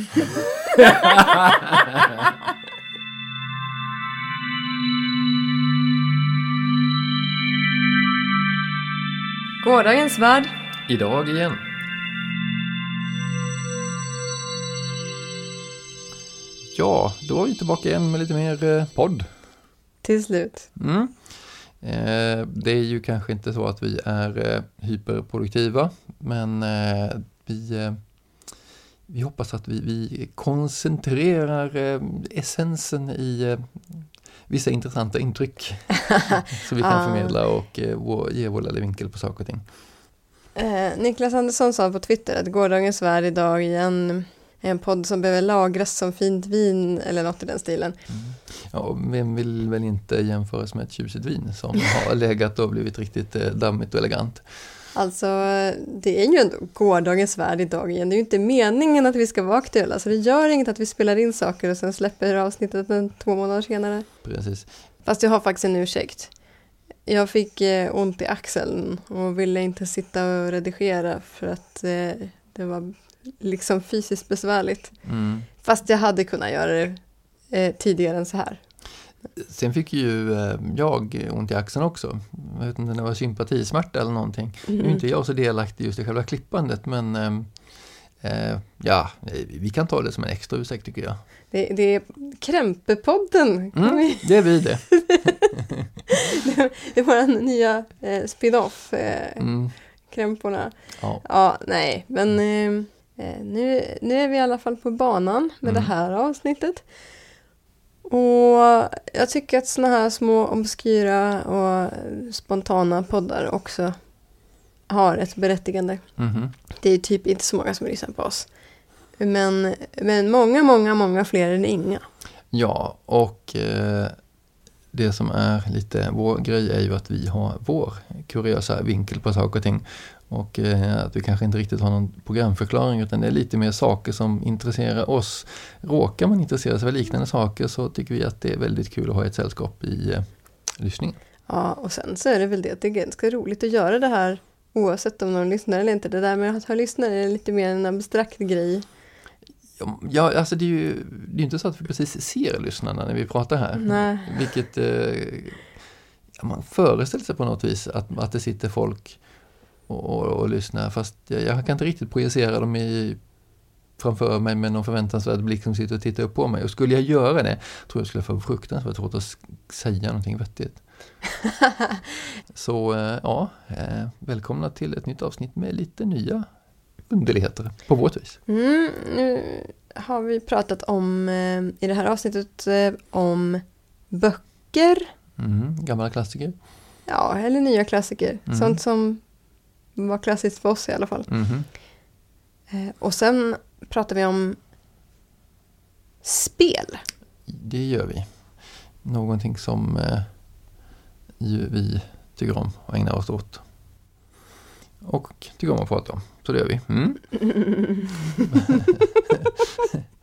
Gårdagens värld. Idag igen. Ja, då är vi tillbaka igen med lite mer eh, podd. Till slut. Mm. Eh, det är ju kanske inte så att vi är eh, hyperproduktiva, men eh, vi, vi hoppas att vi, vi koncentrerar eh, essensen i eh, vissa intressanta intryck. så vi kan förmedla och eh, ge vår lilla vinkel på saker och ting. Niklas Andersson sa på Twitter att Gårdagens värld idag är en, en podd som behöver lagras som fint vin eller något i den stilen. Ja, och vem vill väl inte jämföras med ett tjusigt vin som har legat och blivit riktigt dammigt och elegant. Alltså, det är ju ändå Gårdagens värld idag igen. Det är ju inte meningen att vi ska vara aktuella, så det gör inget att vi spelar in saker och sen släpper avsnittet en två månader senare. Precis. Fast jag har faktiskt en ursäkt. Jag fick eh, ont i axeln och ville inte sitta och redigera för att eh, det var liksom fysiskt besvärligt. Mm. Fast jag hade kunnat göra det eh, tidigare än så här. Sen fick ju eh, jag ont i axeln också. Jag vet inte om det var sympatismärta eller någonting. Nu är inte jag så delaktig just i själva klippandet men ehm, eh, ja, vi kan ta det som en extra ursäkt tycker jag. Det, det är Krämpepodden. Mm, det är vi det. Det är vår nya eh, spin-off, eh, Mm, Krämporna. ja. Ja, nej, men eh, eh, nu, nu är vi i alla fall på banan med Mm. det här avsnittet. Och jag tycker att såna här små obskyra och spontana poddar också har ett berättigande. Mhm. Det är typ inte så många som lyssnar på oss. Men, men många, många, många fler än inga. Ja, och eh, det som är lite vår grej är ju att vi har vår kuriösa vinkel på saker och ting. Och eh, att vi kanske inte riktigt har någon programförklaring utan det är lite mer saker som intresserar oss. Råkar man intressera sig för liknande saker så tycker vi att det är väldigt kul att ha ett sällskap i eh, lyssningen. Ja, och sen så är det väl det att det är ganska roligt att göra det här oavsett om någon lyssnar eller inte. Det där med att ha lyssnare är lite mer en abstrakt grej. Ja, alltså det är ju det är inte så att vi precis ser lyssnarna när vi pratar här. Nej. Vilket eh, man föreställer sig på något vis att, att det sitter folk och, och, och lyssnar. Fast jag, jag kan inte riktigt projicera dem i, framför mig med någon förväntansvärd blick som sitter och tittar upp på mig. Och skulle jag göra det tror jag skulle få fruktansvärt svårt att säga någonting vettigt. Så eh, ja, eh, välkomna till ett nytt avsnitt med lite nya underligheter på vårt vis. Mm, nu har vi pratat om, eh, i det här avsnittet, om böcker. Mm, gamla klassiker. Ja, eller nya klassiker. Mm. Sånt som var klassiskt för oss i alla fall. Mhm. Eh, och sen pratar vi om spel. Det gör vi. Någonting som eh, vi tycker om och ägnar oss åt. Och tycker om att prata om. Så det gör vi. Mm.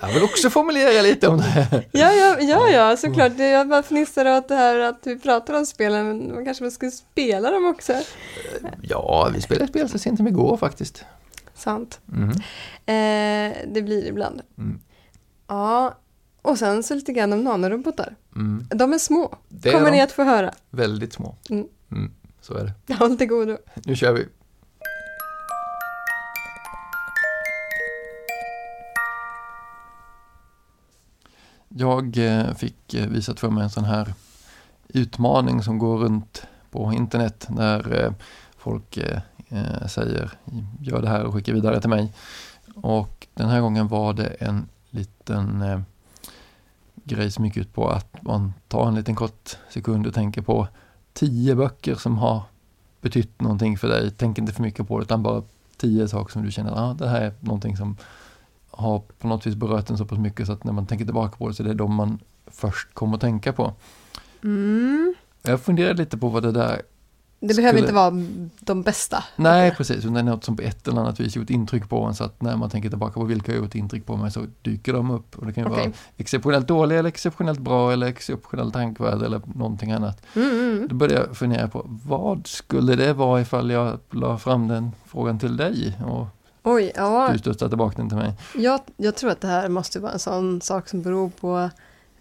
Jag vill också formulera lite om det här. Ja, ja, ja, ja såklart. Jag bara fnissar åt det här att vi pratar om spelen, men man kanske man skulle spela dem också. Ja, vi spelade spel så sent som igår faktiskt. Sant. Mm. Eh, det blir det ibland. Mm. Ja, och sen så lite grann om nanorobotar. Mm. De är små, Det är kommer de. ni att få höra. Väldigt små. Mm. Mm. Så är det. Håll till godo. Nu kör vi. Jag eh, fick eh, visat för mig en sån här utmaning som går runt på internet när eh, folk säger gör det här och skicka vidare till mig. Och den här gången var det en liten grej som gick ut på att man tar en liten kort sekund och tänker på tio böcker som har betytt någonting för dig. Tänk inte för mycket på det utan bara tio saker som du känner att ah, det här är någonting som har på något vis berört en så pass mycket så att när man tänker tillbaka på det så är det de man först kommer att tänka på. Mm. Jag funderade lite på vad det där Det behöver Skulle- inte vara de bästa. Nej, precis. Det är något som på ett eller annat vis gjort intryck på en så att när man tänker tillbaka på vilka har gjort intryck på mig så dyker de upp. Och det kan ju Okej. vara exceptionellt dåliga eller exceptionellt bra eller exceptionellt tankvärda eller någonting annat. Mm, mm. Då började jag fundera på vad skulle det vara ifall jag la fram den frågan till dig och Oj, ja. Du studsade tillbaka den till mig. Jag, jag tror att det här måste vara en sån sak som beror på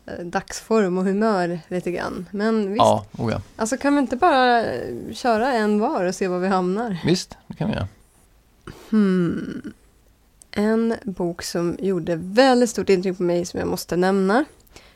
eh, dagsform och humör lite grann. Men visst, Ja, oh ja. alltså kan vi inte bara eh, köra en var och se var vi hamnar? Visst, det kan vi göra. Hmm. En bok som gjorde väldigt stort intryck på mig som jag måste nämna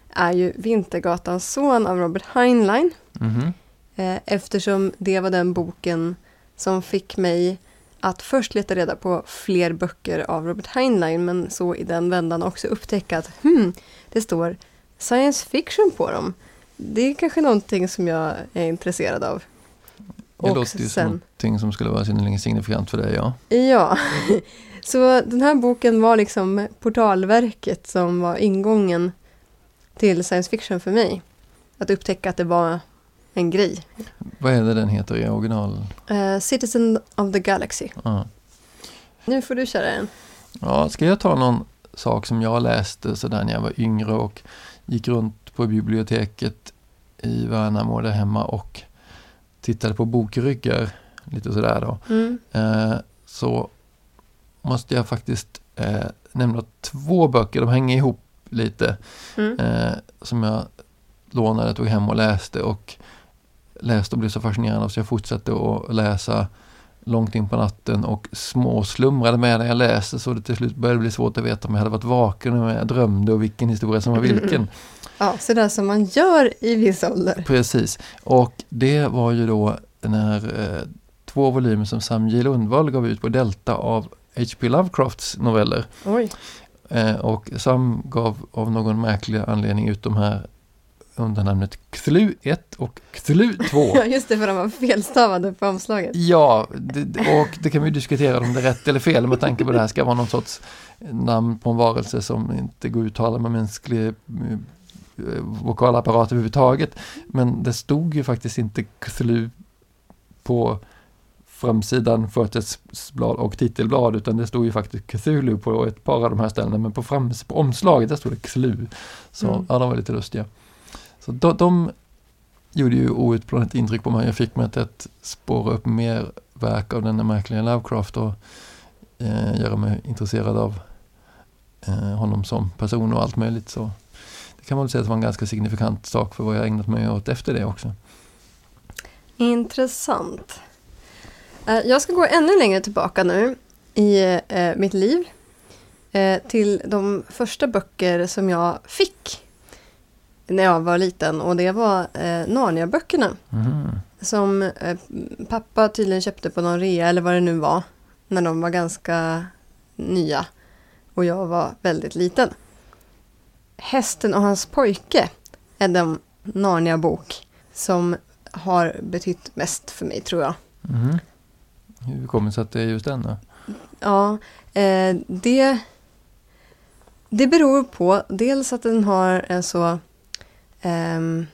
är ju Vintergatans son av Robert Heinlein. Mhm. Eh, eftersom det var den boken som fick mig att först leta reda på fler böcker av Robert Heinlein men så i den vändan också upptäcka att hmm, det står science fiction på dem. Det är kanske någonting som jag är intresserad av. Det Och låter ju som någonting som skulle vara synnerligen signifikant för dig, ja. Ja, så den här boken var liksom portalverket som var ingången till science fiction för mig. Att upptäcka att det var en grej. Vad är det den heter i original? Eh, Citizen of the Galaxy. Ja. Nu får du köra en. ja, ska jag ta någon sak som jag läste sådär när jag var yngre och gick runt på biblioteket i Värnamo där hemma och tittade på bokryggar, lite sådär då. Mm. Eh, så måste jag faktiskt eh, nämna två böcker, de hänger ihop lite, Mm. eh, som jag lånade, tog hem och läste och läste och blev så fascinerad av så jag fortsatte att läsa långt in på natten och småslumrade med när jag läste så det till slut började bli svårt att veta om jag hade varit vaken och om jag drömde och vilken historia som var vilken. Ja, så där som man gör i viss ålder. Precis, och det var ju då när eh, två volymer som Sam J. Lundvall gav ut på Delta av H.P. Lovecrafts noveller. Oj. Eh, och Sam gav av någon märklig anledning ut de här under namnet Cthulhu 1 och Cthulhu 2. Ja, just det, för de var felstavade på omslaget. Ja, det, och det kan vi diskutera om det är rätt eller fel med tanke på det här ska vara någon sorts namn på en varelse som inte går att uttala med mänsklig eh, vokalapparat överhuvudtaget. Men det stod ju faktiskt inte Cthulhu på framsidan, försättsblad och titelblad utan det stod ju faktiskt Cthulhu på ett par av de här ställena men på, frams, på omslaget där stod det Cthulhu. Så Mm. ja, de var lite lustiga. Så de, de gjorde ju outplånat intryck på mig. Jag fick mig att spåra upp mer verk av denna märkliga Lovecraft och eh, göra mig intresserad av eh, honom som person och allt möjligt. Så det kan man väl säga att var en ganska signifikant sak för vad jag ägnat mig åt efter det också. Intressant. Eh, jag ska gå ännu längre tillbaka nu i eh, mitt liv. Eh, till de första böcker som jag fick när jag var liten och det var eh, Narnia-böckerna. Mhm. Som eh, pappa tydligen köpte på någon rea eller vad det nu var. När de var ganska nya. Och jag var väldigt liten. Hästen och hans pojke är den Narnia-bok som har betytt mest för mig tror jag. Mhm. Hur kommer det sig att det är just den då? Ja, eh, det, det beror på dels att den har en så ehm,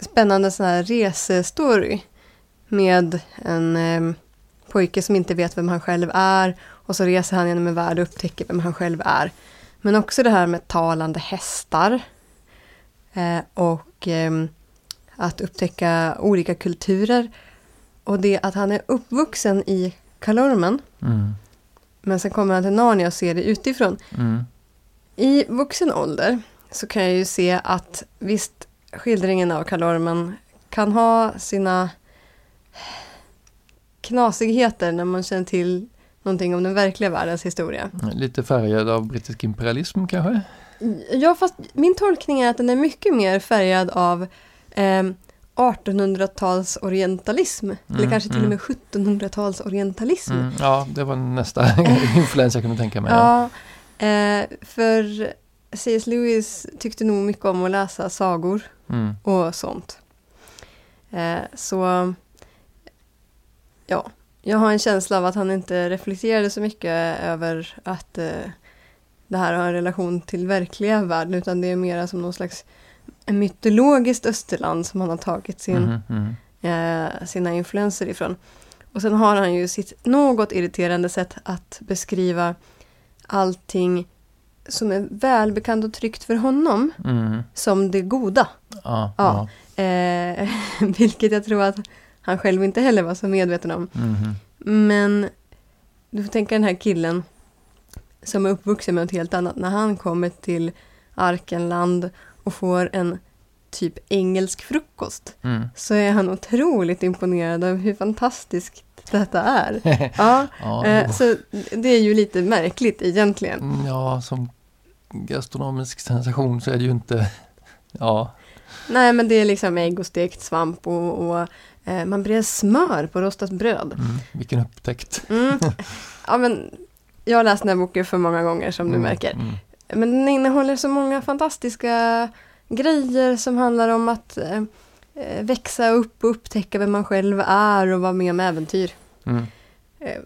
spännande sån här resestory med en ehm, pojke som inte vet vem han själv är och så reser han genom en värld och upptäcker vem han själv är. Men också det här med talande hästar eh, och ehm, att upptäcka olika kulturer och det att han är uppvuxen i Kalormen Mm. men sen kommer han till Narnia och ser det utifrån. Mm. I vuxen ålder så kan jag ju se att visst skildringen av Kalormen kan ha sina knasigheter när man känner till någonting om den verkliga världens historia. Lite färgad av brittisk imperialism kanske? Ja, fast min tolkning är att den är mycket mer färgad av eh, 1800-tals orientalism. eller Mm, kanske till och mm. med 1700-tals orientalism. Mm. Ja, det var nästa influens jag kunde tänka mig. Ja. Ja, eh, för C.S. Lewis tyckte nog mycket om att läsa sagor Mm. och sånt. Eh, så ja, jag har en känsla av att han inte reflekterade så mycket över att eh, det här har en relation till verkliga världen utan det är mera som någon slags mytologiskt Österland som han har tagit sin mhm. eh, sina influenser ifrån. Och sen har han ju sitt något irriterande sätt att beskriva allting som är välbekant och tryggt för honom Mm. som det goda. Ja, Ja. ja. Eh, vilket jag tror att han själv inte heller var så medveten om. Mhm. Men du får tänka den här killen som är uppvuxen med något helt annat. När han kommer till Arkenland och får en typ engelsk frukost Mm. så är han otroligt imponerad av hur fantastiskt detta är. Ja, Ja, eh, så det är ju lite märkligt egentligen. Mm, ja, som gastronomisk sensation så är det ju inte... Ja, Nej, men det är liksom ägg och stekt svamp och, och eh, man brer smör på rostat bröd. mm, vilken upptäckt. Mm. Ja, men jag har läst den här boken för många gånger som du Mm, märker. Mm. Men den innehåller så många fantastiska grejer som handlar om att eh, eh, växa upp och upptäcka vem man själv är och vara med om äventyr. Mm. Eh,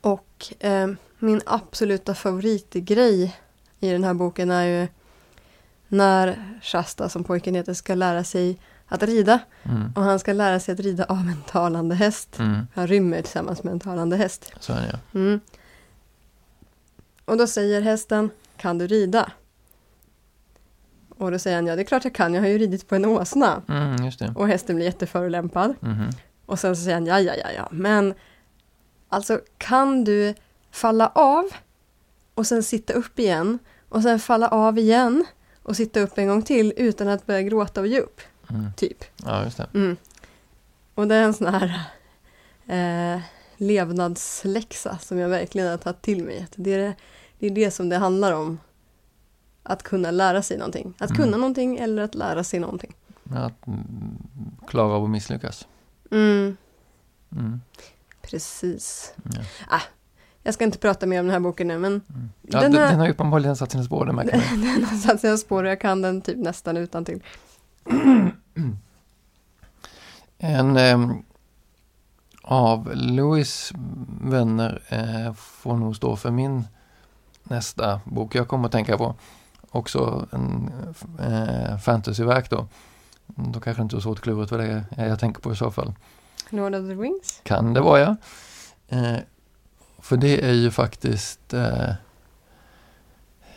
och eh, min absoluta favoritgrej i den här boken är ju när Shasta, som pojken heter, ska lära sig att rida. Mm. Och han ska lära sig att rida av en talande häst. Mm. Han rymmer tillsammans med en talande häst. Så är det ja. Mm. Och då säger hästen, kan du rida? Och då säger han, ja det är klart jag kan, jag har ju ridit på en åsna. Mm. Och hästen blir jätteförolämpad. Mhm. Och sen så säger han, ja ja ja ja, men alltså kan du falla av och sen sitta upp igen och sen falla av igen och sitta upp en gång till utan att börja gråta och ge upp, Mm. typ. Ja, just det. Mm. Och det är en sån här eh, levnadsläxa som jag verkligen har tagit till mig. Det är, det, det är det som det handlar om. Att kunna lära sig någonting. Att Mm. kunna någonting eller att lära sig någonting. Att mm, klara av att misslyckas. Mm, Mm. precis. Ja. Jag ska inte prata mer om den här boken nu men Mm. Ja, Den den, här- den har uppenbarligen satt sina spår, det märker man. den har satt sina spår och jag kan den typ nästan utan till. En ehm, av Louis vänner eh, får nog stå för min nästa bok jag kommer att tänka på. Också en eh, fantasyverk då. Då kanske det inte är så svårt ut vad det är jag tänker på i så fall. Lord of the Rings. Kan det vara ja. Eh, för det är ju faktiskt eh,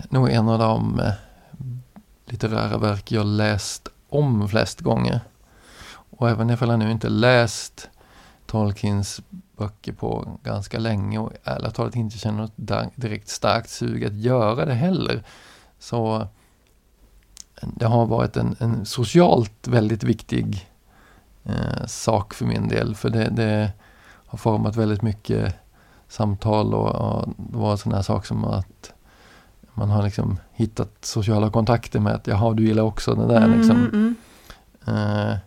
nog en av de eh, litterära verk jag läst om flest gånger. Och även ifall jag nu inte läst Tolkiens böcker på ganska länge och ärligt talat inte känner något direkt starkt sug att göra det heller. Så eh, det har varit en, en socialt väldigt viktig eh, sak för min del. För det, det har format väldigt mycket samtal och, och det var sådana här saker som att man har liksom hittat sociala kontakter med att jaha, du gillar också det där liksom. mm. Eh,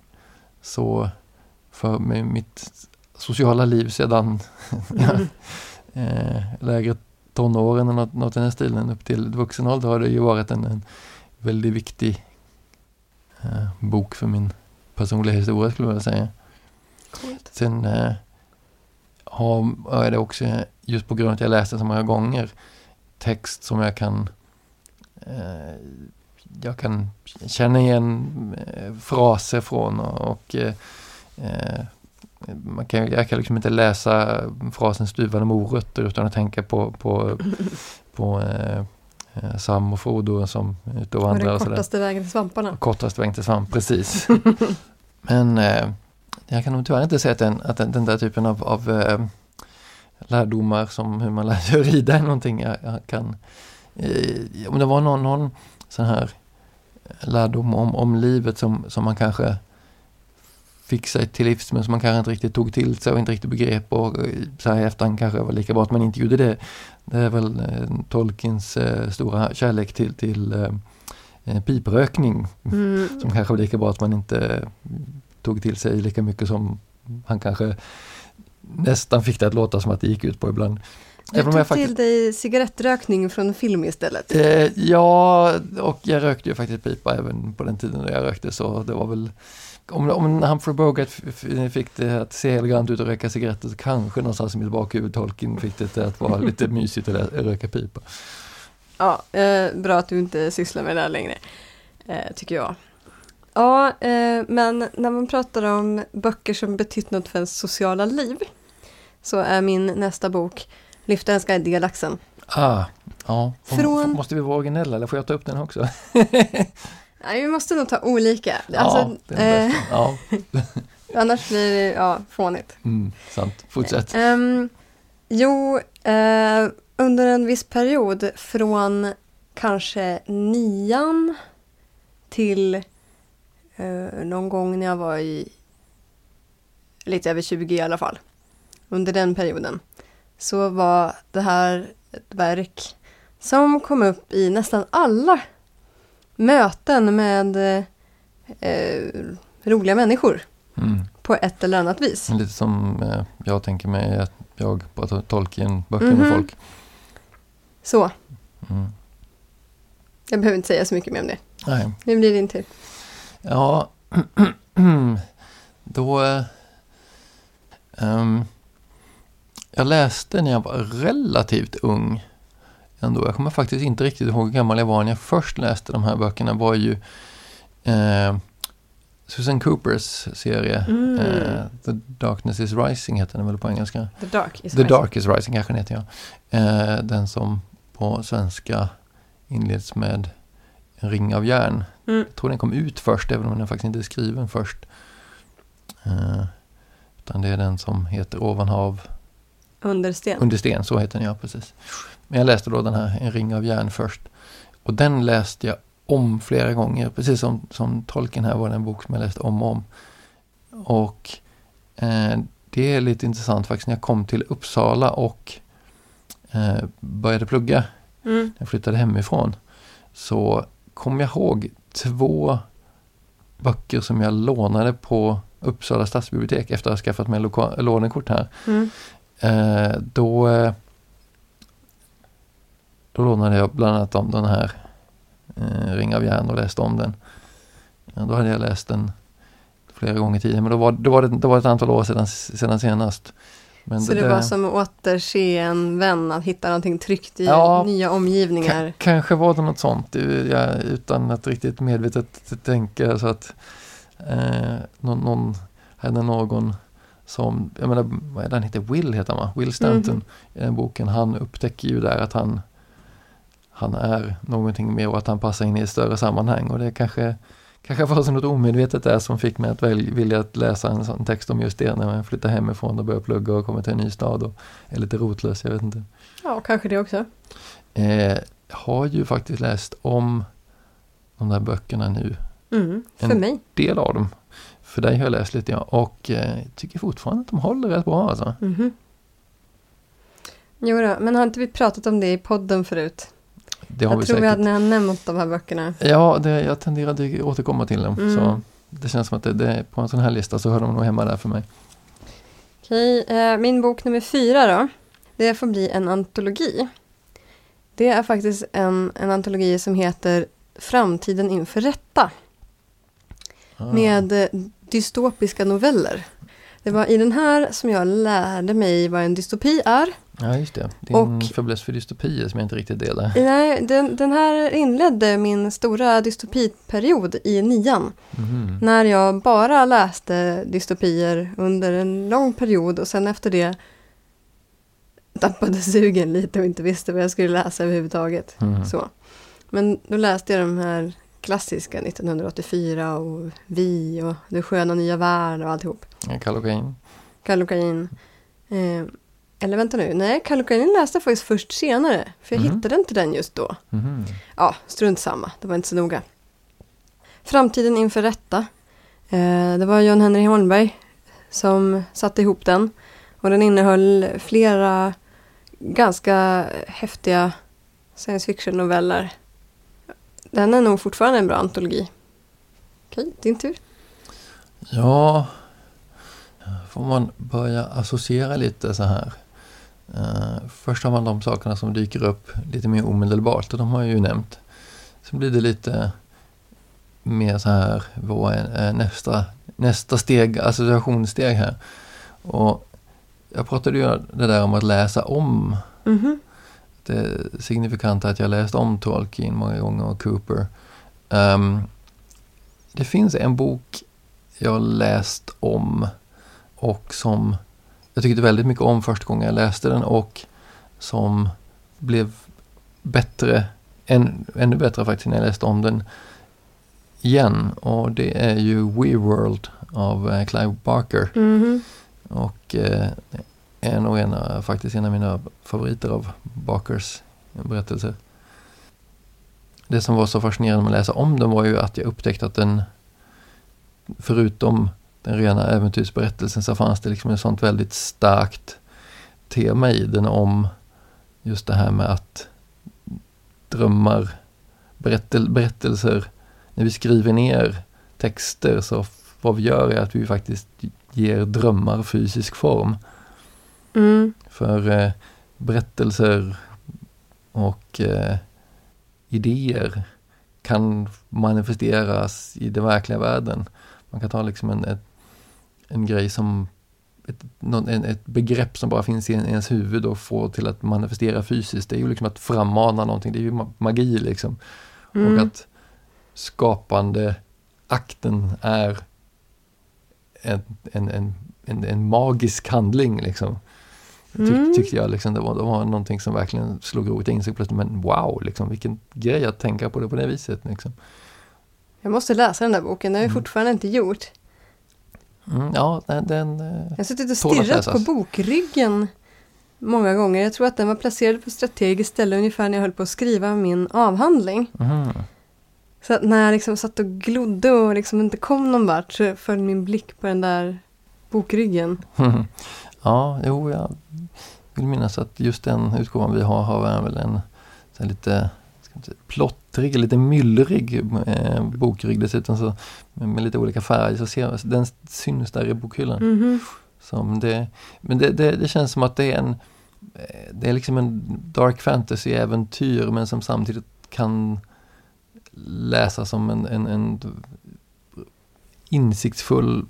så för med mitt sociala liv sedan Mm. eh, lägre tonåren eller något, något i den här stilen upp till vuxen ålder har det ju varit en, en väldigt viktig eh, bok för min personliga historia skulle jag vilja säga. Coolt. Sen eh, har, är det också, just på grund av att jag läst den så många gånger, text som jag kan eh, jag kan känna igen eh, fraser från och, och eh, eh, man kan, jag kan liksom inte läsa frasen stuvade morötter utan att tänka på, på, på eh, eh, Sam och Frodo som är ute och Och vandrar den och sådär. kortaste vägen till svamparna. Kortast väg till svamp, precis. Men eh, jag kan nog tyvärr inte säga att den, att den, den där typen av, av eh, lärdomar som hur man lär sig att rida är någonting jag, jag kan... Eh, om det var någon, någon sån här lärdom om, om livet som, som man kanske fick sig till livs men som man kanske inte riktigt tog till sig och inte riktigt begrep och eh, så här i efterhand kanske var lika bra att man inte gjorde det. Det är väl eh, Tolkiens eh, stora kärlek till, till eh, eh, piprökning Mm. som kanske var lika bra att man inte tog till sig lika mycket som han kanske nästan fick det att låta som att det gick ut på ibland. Du tog faktiskt- till dig cigarettrökning från film istället. Eh, ja, och jag rökte ju faktiskt pipa även på den tiden när jag rökte så det var väl om, om Humphrey Bogart fick det att se elegant ut och röka cigaretter så kanske någonstans i mitt bakhuvud Tolkien fick det att vara lite mysigt att rö- röka pipa. Ja, eh, bra att du inte sysslar med det här längre, eh, tycker jag. Ja, eh, men när man pratar om böcker som betytt något för ens sociala liv så är min nästa bok Lyftarens guide till galaxen. Ah, ja. Från- Måste vi vara originella eller får jag ta upp den också? Nej, vi måste nog ta olika. Alltså, ja, eh, ja annars blir det ja, fånigt. mm, sant. Fortsätt. Ehm, Jo, eh, under en viss period från kanske nian till eh, någon gång när jag var i lite över 20 i alla fall. Under den perioden. Så var det här ett verk som kom upp i nästan alla möten med eh, roliga människor Mm. på ett eller annat vis. Lite som eh, jag tänker mig att jag pratar Tolkien-böcker Mhm. med folk. Så, Mm. jag behöver inte säga så mycket mer om det. Nej. Nu blir det din tur. Ja, då... eh, ehm, jag läste när jag var relativt ung. Ändå. Jag kommer faktiskt inte riktigt ihåg hur gammal jag var när jag först läste de här böckerna. var ju eh, Susan Coopers serie. Mm. Eh, The Darkness is Rising heter den väl på engelska. The Dark is The rising. Dark is Rising kanske den heter jag. Eh, den som på svenska inleds med En ring av järn. Mm. Jag tror den kom ut först, även om den faktiskt inte är skriven först. Eh, utan det är den som heter Ovanhav Under sten. under sten, så heter den ja, precis. Men jag läste då den här En ring av järn först. Och den läste jag om flera gånger, precis som, som Tolkien här var det en bok som jag läste om och om. Och eh, det är lite intressant faktiskt, när jag kom till Uppsala och eh, började plugga Mm. när jag flyttade hemifrån så kom jag ihåg två böcker som jag lånade på Uppsala stadsbibliotek efter att ha skaffat mig lånekort här. Mm. Eh, då, eh, då lånade jag bland annat om den här eh, Ring av järn och läste om den. Ja, då hade jag läst den flera gånger tidigare men då var, då var, det, då var det ett antal år sedan, sedan senast. Men Så det, var som att återse en vän, att hitta någonting tryggt i Ja, nya omgivningar. Ka- kanske var det något sånt utan att riktigt medvetet tänka så att eh, någon, någon hade någon som, jag menar, vad är det han heter? Will heter han va? Will Stanton Mhm. i den boken. Han upptäcker ju där att han han är någonting mer och att han passar in i ett större sammanhang och det kanske kanske var så något omedvetet där som fick mig att väl, vilja att läsa en sån text om just det när jag flyttar hemifrån och börjar plugga och kommer till en ny stad och är lite rotlös, jag vet inte. Ja, kanske det också. Eh, har ju faktiskt läst om de där böckerna nu. Mm, för En- mig. Del av dem. För dig har jag läst lite ja. Och eh, tycker fortfarande att de håller rätt bra alltså. Mhm. Jo då, men har inte vi pratat om det i podden förut? Det har jag vi tror säkert. vi hade ni har nämnt de här böckerna. Ja, det, jag tenderar att återkomma till dem. Mm. Så det känns som att det, det på en sån här lista så hör de nog hemma där för mig. Okej, eh, min bok nummer fyra då. Det får bli en antologi. Det är faktiskt en, en antologi som heter Framtiden inför rätta. Ah. Med eh, dystopiska noveller. Det var i den här som jag lärde mig vad en dystopi är. Ja, just det. Din Och- fäbless för dystopier som jag inte riktigt delar. Nej, den, den här inledde min stora dystopiperiod i nian. Mhm. När jag bara läste dystopier under en lång period och sen efter det tappade sugen lite och inte visste vad jag skulle läsa överhuvudtaget. Mhm. Så. Men då läste jag de här klassiska 1984 och Vi och Det sköna nya värld och alltihop. Ja, Kallocain. Kallocain. Eh, eller vänta nu, nej Kallocain läste jag faktiskt först senare. För jag Mhm. hittade inte den just då. Mhm. Ja, strunt samma. Det var inte så noga. Framtiden inför rätta. Eh, det var John Henry Holmberg som satte ihop den. Och den innehöll flera ganska häftiga science fiction-noveller. Den är nog fortfarande en bra antologi. Okej, din tur. Ja, får man börja associera lite så här. Eh, först har man de sakerna som dyker upp lite mer omedelbart och de har jag ju nämnt. Sen blir det lite mer så här, vad är eh, nästa, nästa steg, associationssteg här. Och jag pratade ju det där om att läsa om. Mhm. Det är signifikant att jag läst om Tolkien många gånger och Cooper. Ehm, det finns en bok jag läst om och som jag tyckte väldigt mycket om första gången jag läste den och som blev bättre, än, ännu bättre faktiskt när jag läste om den igen. Och det är ju We World av eh, Clive Barker. Mhm. Och eh, är nog en, av- faktiskt en av mina favoriter av Bakers berättelser. Det som var så fascinerande med att läsa om den var ju att jag upptäckte att den, förutom den rena äventyrsberättelsen, så fanns det liksom ett sånt väldigt starkt tema i den om just det här med att drömmar, berättel, berättelser, när vi skriver ner texter så vad vi gör är att vi faktiskt ger drömmar fysisk form. Mm. För eh, berättelser och eh, idéer kan manifesteras i den verkliga världen. Man kan ta liksom en, ett, en grej som ett, någon, en, ett begrepp som bara finns i en- ens huvud och få till att manifestera fysiskt. Det är ju liksom att frammana någonting, det är ju ma- magi liksom. Mm. Och att skapande akten är en, en, en, en, en magisk handling liksom. Tyck, Mm. Tyckte jag liksom, det var, det var någonting som verkligen slog rot. Jag insåg plötsligt, men wow, liksom, vilken grej att tänka på det på det viset. Liksom. Jag måste läsa den där boken, det har jag Mm. fortfarande inte gjort. Mm, ja, den, den eh, Jag har suttit och stirrat på bokryggen många gånger. Jag tror att den var placerad på strategiskt ställe ungefär när jag höll på att skriva min avhandling. mhm. Så att när jag liksom satt och glodde och liksom inte kom någon vart så föll min blick på den där bokryggen. ja, jo, jag vill minnas att just den utgåvan vi har har väl en lite ska plottrig, lite myllrig eh, bokrygg dessutom så med, lite olika färger. Så ser, den syns där i bokhyllan. Mhm. Som det, men det, det, det känns som att det är en eh, Det är liksom en dark fantasy-äventyr men som samtidigt kan läsas som en, en, en insiktsfull,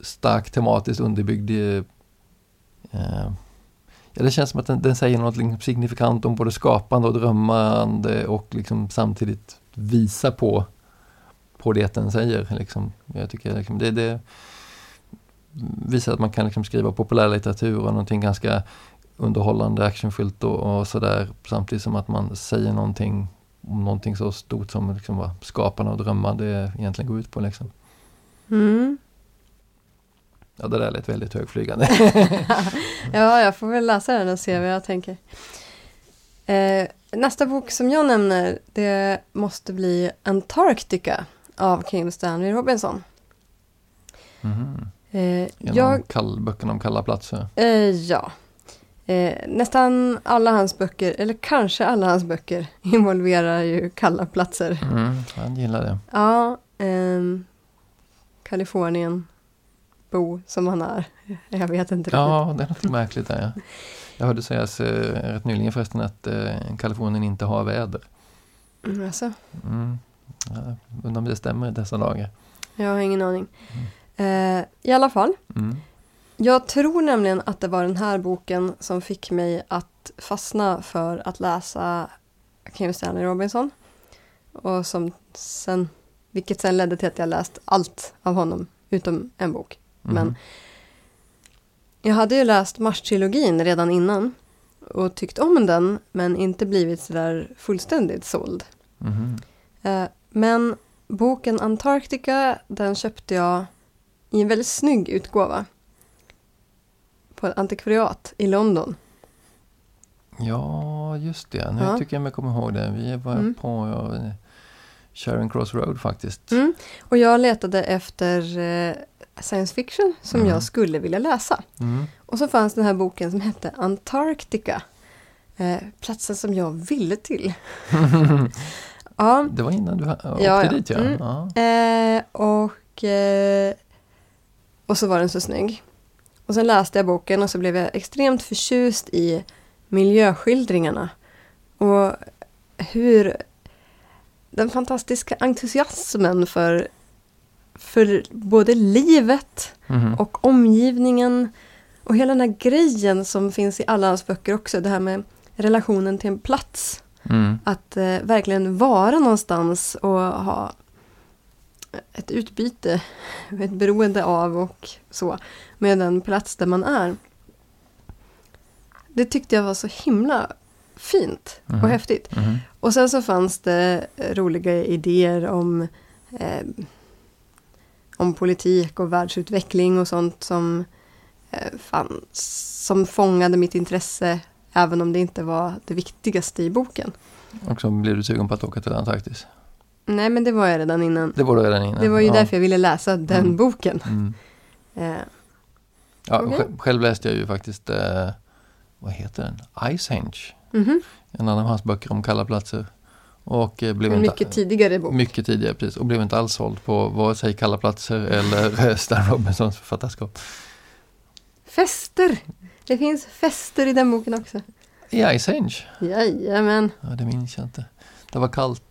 stark tematiskt underbyggd eh, Ja, det känns som att den, den säger något liksom signifikant om både skapande och drömmande och liksom samtidigt visa på, på det den säger. Liksom. Jag tycker liksom, det, det visar att man kan liksom skriva populärlitteratur och någonting ganska underhållande, actionfyllt och, och sådär. Samtidigt som att man säger någonting om någonting så stort som liksom vad skapande och drömmande egentligen går ut på. Liksom. Mm. Ja, det där lät väldigt högflygande. Ja, jag får väl läsa den och se vad jag tänker. Eh, nästa bok som jag nämner, det måste bli Antarctica av Kim Stanley Robinson. Mhm. Eh, En jag, av kall, böckerna om kalla platser. eh, ja. Eh, nästan alla hans böcker, eller kanske alla hans böcker, involverar ju kalla platser. Mm, han gillar det. Ja, ehm, Kalifornien, bo som han är. Jag vet inte riktigt. Ja, det är något märkligt där. Ja. Jag hörde sägas eh, rätt nyligen förresten att eh, Kalifornien inte har väder. Mm, Alltså, Mm. Ja, undrar om det stämmer i dessa dagar. jag har ingen aning. Eh, I alla fall, Mm. jag tror nämligen att det var den här boken som fick mig att fastna för att läsa Kim Stanley Robinson. Och som sen, vilket sen ledde till att jag läst allt av honom utom en bok. Men Mhm. jag hade ju läst Mars-trilogin redan innan och tyckt om den men inte blivit sådär fullständigt såld. Eh, Men boken Antarctica, den köpte jag i en väldigt snygg utgåva. På ett antikvariat i London. Ja, just det. Nu Ja. tycker jag mig komma ihåg det. Vi var Mm. på ja, Charing Cross Road faktiskt. Mm. Och jag letade efter eh, science fiction som Mm. jag skulle vilja läsa. Mm. Och så fanns den här boken som hette Antarctica. Eh, platsen som jag ville till. ja, det var innan du åkte Ja, ja. dit ja. Mm. ja. Eh, och, eh, och så var den så snygg. Och sen läste jag boken och så blev jag extremt förtjust i miljöskildringarna. Och hur den fantastiska entusiasmen för, för både livet Mhm. och omgivningen och hela den här grejen som finns i alla hans böcker också. Det här med relationen till en plats. Mm. Att eh, verkligen vara någonstans och ha ett utbyte, ett beroende av och så med den plats där man är. Det tyckte jag var så himla fint och Mhm. häftigt. Mhm. Och sen så fanns det roliga idéer om, eh, om politik och världsutveckling och sånt som eh, fanns, som fångade mitt intresse även om det inte var det viktigaste i boken. Och så blev du sugen på att åka till Antarktis. Nej, men det var jag redan innan. Det var du redan innan. Det var ju ja. därför jag ville läsa den Mm. boken. Mm. Eh, Ja, Okej. sj- Själv läste jag ju faktiskt, eh, vad heter den? Icehenge. mhm. En annan av hans böcker om kalla platser. Och eh, blev inte, mycket tidigare bok. Mycket tidigare, precis. Och blev inte alls såld på vare sig kalla platser eller Stan Robinsons författarskap. Fester! Det finns fester i den boken också. I Icehenge? Jajamän, Ja, det minns jag inte. Det var kallt.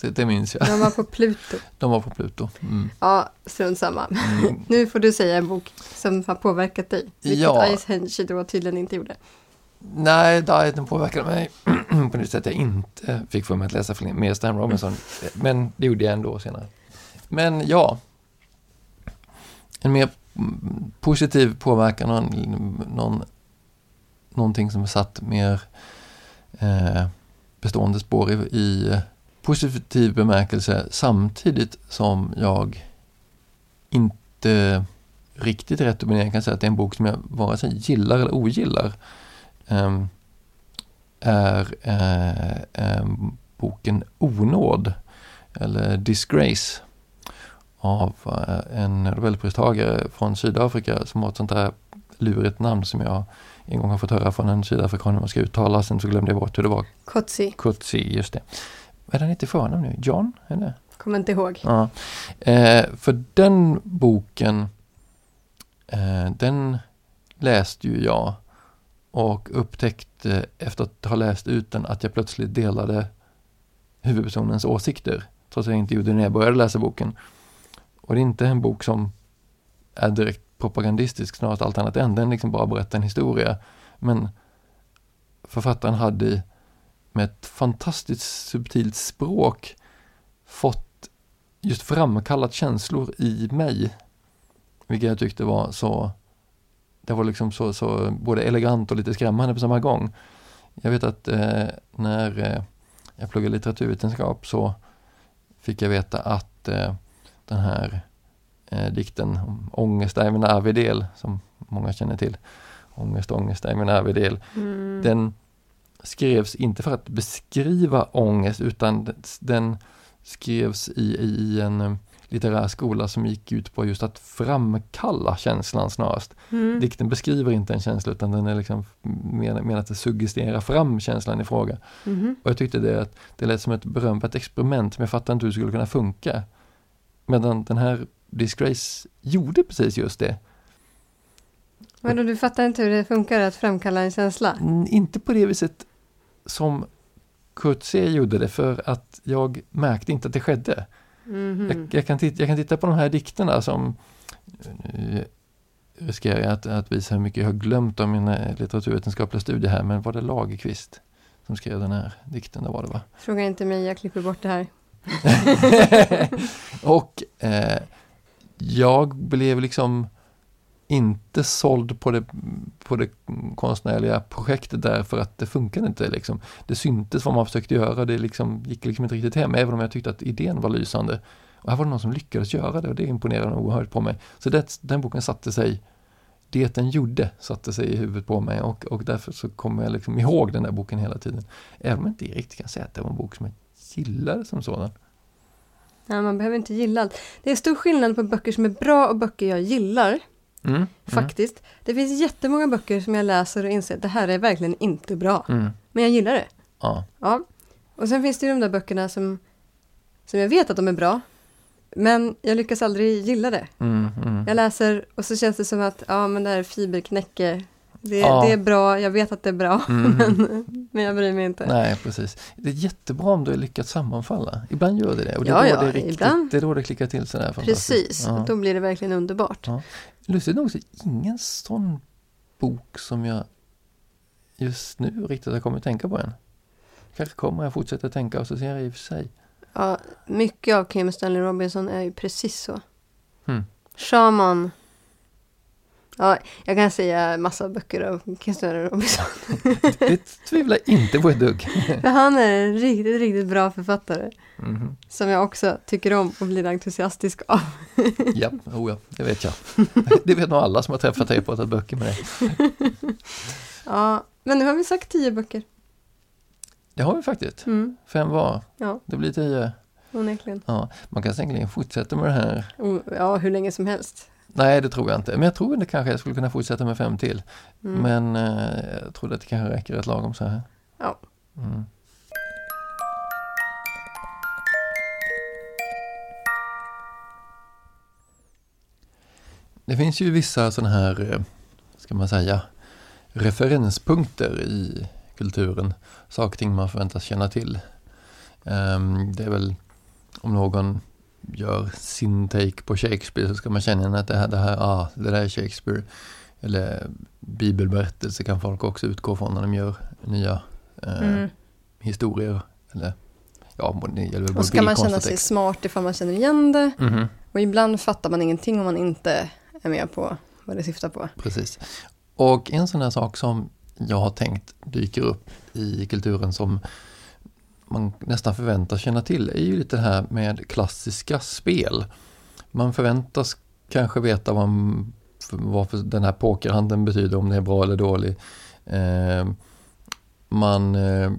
Det, det minns jag. de var på Pluto. De var på Pluto. Mm. Ja, strunt samma. Mm. Nu får du säga en bok som har påverkat dig. Vilket Ja. Ice Henge då tydligen inte gjorde. Nej, dieten påverkade mig på det sätt jag inte fick för mig att läsa mer Stan Robinson. Men det gjorde jag ändå senare. Men ja, en mer positiv påverkan, någon, någon, någonting som satt mer eh, bestående spår i, i positiv bemärkelse samtidigt som jag inte riktigt rätt upp och ner kan säga att det är en bok som jag vare sig gillar eller ogillar. Ehm, är eh, ehm, boken Onåd eller Disgrace av eh, en Nobelpristagare från Sydafrika som har ett sånt där lurigt namn som jag en gång har fått höra från en sydafrikan hur man ska uttala, sen så glömde jag bort hur det var. Kotsi, Kutsi, just det. Vad är den inte förnamn nu? John? Eller? kommer inte ihåg. Ja. Eh, för den boken, eh, den läste ju jag och upptäckte eh, efter att ha läst ut den att jag plötsligt delade huvudpersonens åsikter. Trots att jag inte gjorde det när jag började läsa boken. Och det är inte en bok som är direkt propagandistisk, snarare allt annat än. Den liksom bara berättar en historia. Men författaren hade med ett fantastiskt subtilt språk fått just framkallat känslor i mig. Vilket jag tyckte var så, det var liksom så, så både elegant och lite skrämmande på samma gång. Jag vet att eh, när eh, jag pluggade litteraturvetenskap så fick jag veta att eh, den här eh, dikten om Ångest är min arvedel, som många känner till, Ångest, ångest är min arvedel, Mm. den skrevs inte för att beskriva ångest utan den skrevs i, i en eh, litterär skola som gick ut på just att framkalla känslan snarast. Mm. Dikten beskriver inte en känsla utan den är liksom menad men att suggestera fram känslan i fråga. Mhm. Och jag tyckte det, att det lät som ett berömt experiment men jag fattar inte hur det skulle kunna funka. Medan den här Disgrace gjorde precis just det. Vadå, du fattar inte hur det funkar att framkalla en känsla? Mm, Inte på det viset som Kurt C gjorde det för att jag märkte inte att det skedde. Mhm. Jag, jag, kan titta, jag kan titta på de här dikterna som nu riskerar jag att, att visa hur mycket jag har glömt av mina litteraturvetenskapliga studier här, men var det Lagerqvist som skrev den här dikten? Det var det va? Fråga inte mig, jag klipper bort det här. och eh, jag blev liksom inte såld på det, på det konstnärliga projektet därför att det funkade inte. Liksom. Det syntes vad man försökte göra, det liksom, gick liksom inte riktigt hem, även om jag tyckte att idén var lysande. Och här var det någon som lyckades göra det och det imponerade oerhört på mig. Så det, den boken satte sig, det den gjorde satte sig i huvudet på mig och, och därför så kommer jag liksom ihåg den där boken hela tiden. Även om jag inte riktigt kan säga att det var en bok som jag gillade som sådan. Nej, man behöver inte gilla allt. Det är stor skillnad på böcker som är bra och böcker jag gillar, Mm. faktiskt. Det finns jättemånga böcker som jag läser och inser att det här är verkligen inte bra. Mm. Mm. Men jag gillar det. Ja. Ja. Och sen finns det ju de där böckerna som, som jag vet att de är bra, men jag lyckas aldrig gilla det. Mm, mm. Jag läser och så känns det som att ja, men det här är fiberknäcke. Det, Ja. det är bra, jag vet att det är bra, Mm. men, men jag bryr mig inte. Nej, precis. Det är jättebra om du har lyckats sammanfalla. Ibland gör det det. Och det är, Ja, då, ja, det är, riktigt, ibland. det är då det klickar till sådär fantastiskt. Precis, Ja. då blir det verkligen underbart. Ja. Lustigt nog så är ingen sån bok som jag just nu riktigt har kommit att tänka på än. Kanske kommer jag fortsätta tänka och så ser jag i och för sig. Ja, mycket av Kim Stanley Robinson är ju precis så. Hmm. Shaman. Ja, jag kan säga massa böcker av Christer Robinson. Det tvivlar inte på ett dugg. För han är en riktigt, riktigt bra författare. Mhm. Som jag också tycker om och blir entusiastisk av. Ja, oh ja, det vet jag. Det vet nog alla som har träffat dig och pratat böcker med dig. Ja, men nu har vi sagt tio böcker. Det har vi faktiskt. Mm, Fem var. ja, Det blir tio. onekligen. Ja, man kan säkerligen fortsätta med det här. Och, ja, hur länge som helst. Nej, det tror jag inte. Men jag tror det kanske jag skulle kunna fortsätta med fem till. Mm. Men eh, jag tror att det kanske räcker rätt lagom så här. Ja. Mm. Det finns ju vissa sådana här, eh, ska man säga, referenspunkter i kulturen. Saker ting man förväntas känna till. Ehm, det är väl om någon gör sin take på Shakespeare så ska man känna att det här, det här, ah, det där är Shakespeare. Eller bibelberättelser kan folk också utgå från när de gör nya eh, Mm. historier. Eller, ja, det gäller väl både Och så kan man känna sig smart ifall man känner igen det. Mhm, Och ibland fattar man ingenting om man inte är med på vad det syftar på. precis. Och en sån här sak som jag har tänkt dyker upp i kulturen som man nästan förväntas känna till är ju lite det här med klassiska spel. Man förväntas kanske veta vad, vad för den här pokerhandeln betyder, om det är bra eller dålig. Eh, man eh,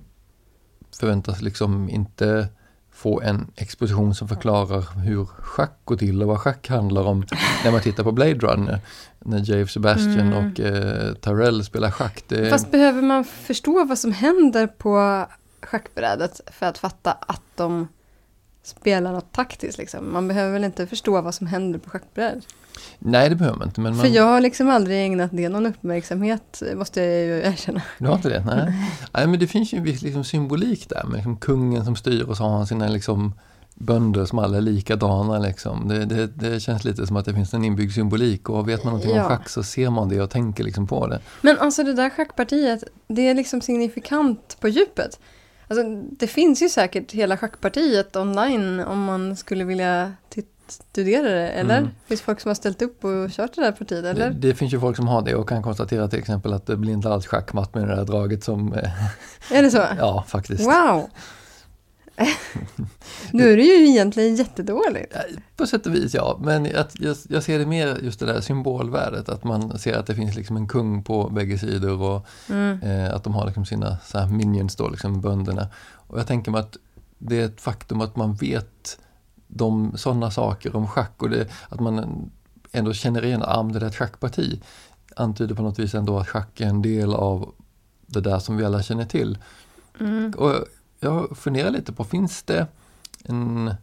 förväntas liksom inte få en exposition som förklarar hur schack går till och vad schack handlar om när man tittar på Blade Runner. När Jave Sebastian Mm. och eh, Tyrell spelar schack. Det, Fast behöver man förstå vad som händer på schackbrädet för att fatta att de spelar något taktiskt liksom? Man behöver väl inte förstå vad som händer på schackbrädet? Nej, det behöver man inte. Men man, För jag har liksom aldrig ägnat det någon uppmärksamhet, måste jag ju erkänna. Du har inte det? Nej. Nej, men det finns ju en viss liksom, symbolik där med liksom, kungen som styr och så har han sina liksom, bönder som alla är likadana. Liksom. Det, det, det känns lite som att det finns en inbyggd symbolik och vet man någonting Ja. om schack så ser man det och tänker liksom på det. Men alltså det där schackpartiet, det är liksom signifikant på djupet. Alltså, det finns ju säkert hela schackpartiet online om man skulle vilja studera det, eller? Mm. Det finns folk som har ställt upp och kört det där partiet, det. eller? Det finns ju folk som har det och kan konstatera till exempel att det blir inte alls schackmatt med det där draget som, eh, Är det så? ja faktiskt. Wow! nu är det ju egentligen jättedåligt. På sätt och vis ja, men jag, jag ser det mer just det där symbolvärdet, att man ser att det finns liksom en kung på bägge sidor och Mm. Eh, att de har liksom sina så här minions då, liksom bönderna. Och jag tänker mig att det är ett faktum att man vet de sådana saker om schack och det, att man ändå känner igen, ah, det där är ett schackparti. Antyder på något vis ändå att schack är en del av det där som vi alla känner till. Mm. Och jag funderar lite på, finns det en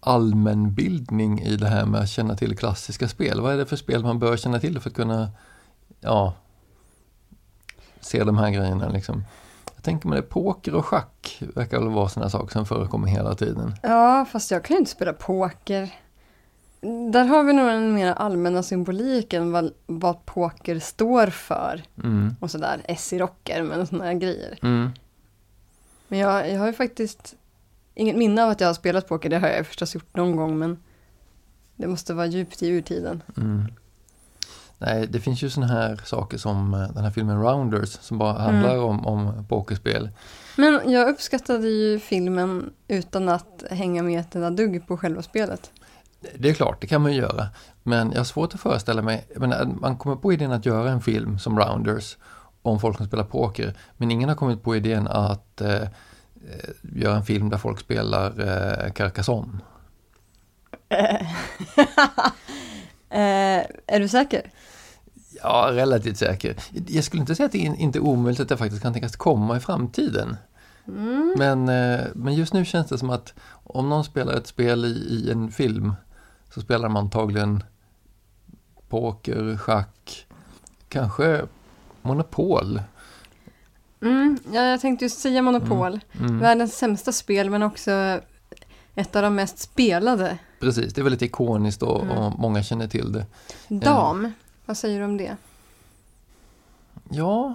allmänbildning i det här med att känna till klassiska spel? Vad är det för spel man bör känna till för att kunna ja, se de här grejerna? Liksom? Jag tänker mig det, poker och schack verkar väl vara sådana saker som förekommer hela tiden. Ja, fast jag kan ju inte spela poker. Där har vi nog en mer allmänna symboliken vad, vad poker står för. Mm. Och sådär, S i rocker med sådana grejer. Mm. Men jag, jag har ju faktiskt inget minne av att jag har spelat poker. Det har jag förstås gjort någon gång, men det måste vara djupt i urtiden. Mm. Nej, det finns ju sådana här saker som eh, den här filmen Rounders som bara handlar om, om pokerspel. Men jag uppskattade ju filmen utan att hänga med ett enda dugg på själva spelet. Det är klart, det kan man ju göra. Men jag har svårt att föreställa mig, jag menar, man kommer på idén att göra en film som Rounders om folk som spelar poker. Men ingen har kommit på idén att eh, eh, göra en film där folk spelar eh, Carcassonne. Eh, är du säker? Ja, relativt säker. Jag skulle inte säga att det är inte är omöjligt att det faktiskt kan tänkas komma i framtiden. Mm. Men, eh, men just nu känns det som att om någon spelar ett spel i, i en film så spelar man antagligen poker, schack, kanske Monopol. Mm, ja, jag tänkte just säga Monopol. Mm. Världens sämsta spel, men också ett av de mest spelade. Precis, det är väldigt ikoniskt och, Mm. och många känner till det. Dam, vad säger du om det? Ja,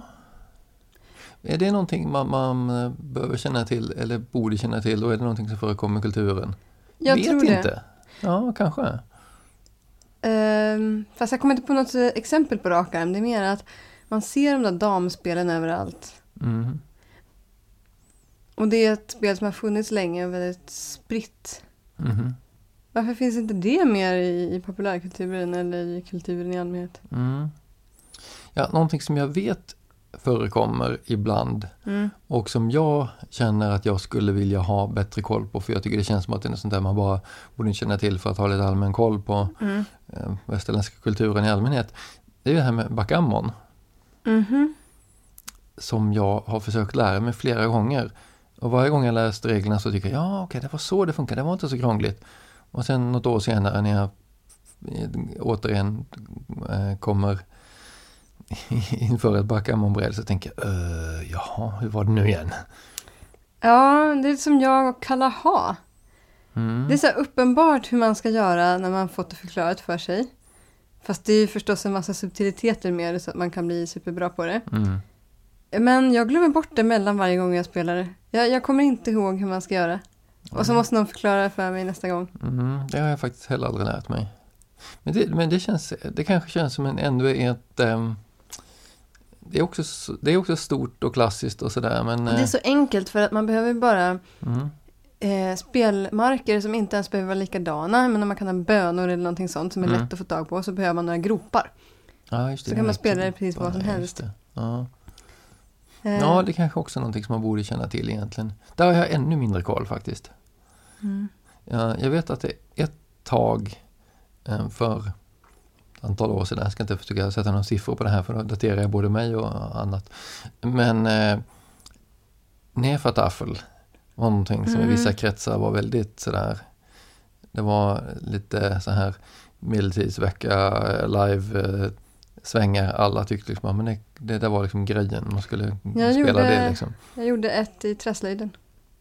är det någonting man, man eh, behöver känna till eller borde känna till och är det någonting som förekommer i kulturen? Jag Vet tror det. inte. Ja, kanske. Ehm, fast jag kommer inte på något eh, exempel på rak arm. Det är mer att man ser de där damspelen överallt. Mm. Och det är ett spel som har funnits länge och väldigt spritt. Mhm. Varför finns inte det mer i, i populärkulturen eller i kulturen i allmänhet? Mm. Ja, någonting som jag vet förekommer ibland Mm. och som jag känner att jag skulle vilja ha bättre koll på för jag tycker det känns som att det är sånt där man bara borde känna till för att ha lite allmän koll på Mm. eh, västerländska kulturen i allmänhet. Det är det här med backgammon Mhm. som jag har försökt lära mig flera gånger. Och varje gång jag läst reglerna så tycker jag ja okej det var så det funkar, det var inte så krångligt. Och sen något år senare när jag eh, återigen eh, kommer inför ett backgammonbräde så tänker jag uh, jaha, hur var det nu igen? Ja, det är som jag och Kalaha. Mm. Det är så uppenbart hur man ska göra när man fått det förklarat för sig. Fast det är ju förstås en massa subtiliteter med det så att man kan bli superbra på det. Mm. Men jag glömmer bort det mellan varje gång jag spelar det. Jag, jag kommer inte ihåg hur man ska göra. Och så måste någon förklara det för mig nästa gång. Mm, det har jag faktiskt heller aldrig lärt mig. Men det, men det, känns, det kanske känns som en ändå ett... ehm, det, är också, det är också stort och klassiskt och sådär men... Det är eh, så enkelt för att man behöver bara mm, eh, spelmarker som inte ens behöver vara likadana. Men om man kan ha bönor eller någonting sånt som är Mm. lätt att få tag på så behöver man några gropar. ja, just det, så kan man spela det precis vad som helst. Ja. Eh, ja, det kanske också är någonting som man borde känna till egentligen. Där har jag ännu mindre koll faktiskt. mm. Ja, jag vet att det ett tag eh, för ett antal år sedan, jag ska inte försöka sätta några siffror på det här för då daterar jag både mig och annat. Men eh, Nefertafel var någonting som i Mm. vissa kretsar var väldigt sådär, det var lite så här medeltidsvecka, live, eh, svängar, alla tyckte liksom, men det, det där var liksom grejen, man skulle Jag spela gjorde- det liksom. Jag gjorde ett i träslöjden.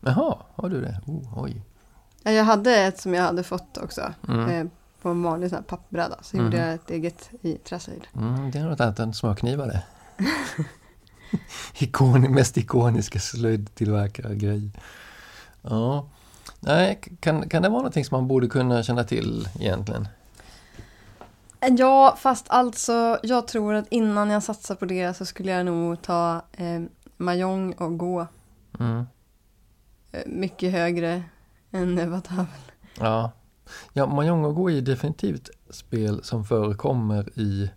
Jaha, har du det? Oh, oj. Ja, Jag hade ett som jag hade fått också. Mm. Eh, på en vanlig sån pappbräda. Så Mhm. gjorde jag ett eget i träslöjd. Mm, det är något annat än smörknivar det. Ikon, mest ikoniska slöjdtillverkargrej. Ja. Nej, kan, kan det vara någonting som man borde kunna känna till egentligen? Ja, fast alltså jag tror att innan jag satsar på det så skulle jag nog ta eh, Mahjong och gå Mm. eh, mycket högre än Nevatavl. Ja. Ja, Mahjong och Gå är definitivt spel som förekommer i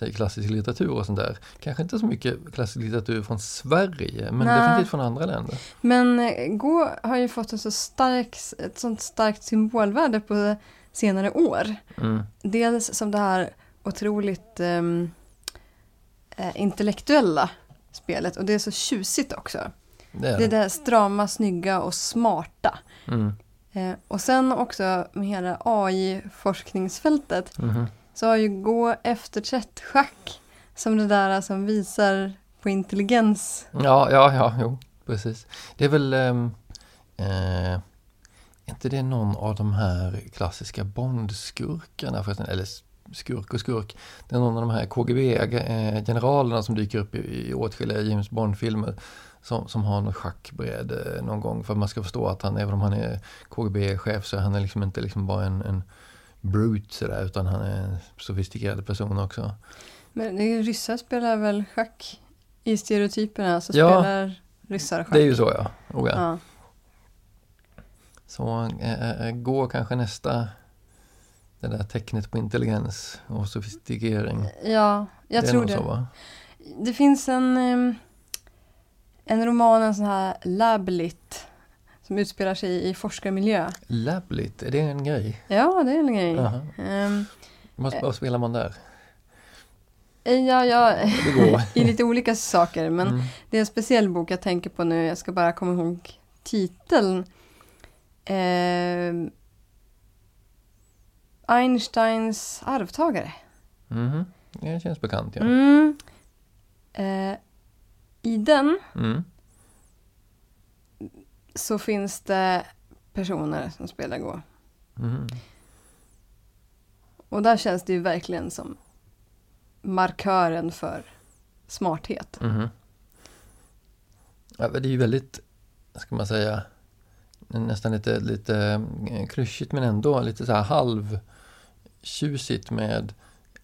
säg, klassisk litteratur och sånt där. Kanske inte så mycket klassisk litteratur från Sverige, men Nej. definitivt från andra länder. Men eh, gå har ju fått en så stark, ett sånt starkt symbolvärde på senare år. Mm. Dels som det här otroligt eh, intellektuella spelet och det är så tjusigt också. Det är Det det. här strama, snygga och smarta. Mm. Eh, och sen också med hela AI-forskningsfältet Mhm så har ju Gå efter trätt-schack som det där som visar på intelligens. Ja, ja, ja, jo, precis. Det är väl, Um, eh, är inte det någon av de här klassiska Bond-skurkarna förresten, eller skurk och skurk. Det är någon av de här KGB-generalerna som dyker upp i, i åtskilliga James Bond-filmer som, som har något schackbräde eh, någon gång för att man ska förstå att han, även om han är KGB-chef så är han liksom inte liksom bara en, en brute sådär utan han är en sofistikerad person också. Men ryssar spelar väl schack i stereotyperna så Ja. spelar ryssar schack. Det är ju så ja. Oh, ja. Ja. Så äh, går kanske nästa, det där tecknet på intelligens och sofistikering. ja, jag det tror det. Så? Det finns en, ehm, en roman, en sån här Lablit, som utspelar sig i forskarmiljö. Lablit, är det en grej? Ja, det är en grej. Ehm, Vad, spelar man där? ja, ja, går. i lite olika saker, men Mm. det är en speciell bok jag tänker på nu. Jag ska bara komma ihåg titeln. Ehm, Einsteins arvtagare. Mhm. Det känns bekant ja. Mm. Eh, I den Mm. Så finns det personer som spelar Gå. Mhm. Och där känns det ju verkligen som markören för smarthet. Mhm. Ja, det är ju väldigt, ska man säga, nästan lite, lite eh, klyschigt men ändå lite så här halv tjusigt med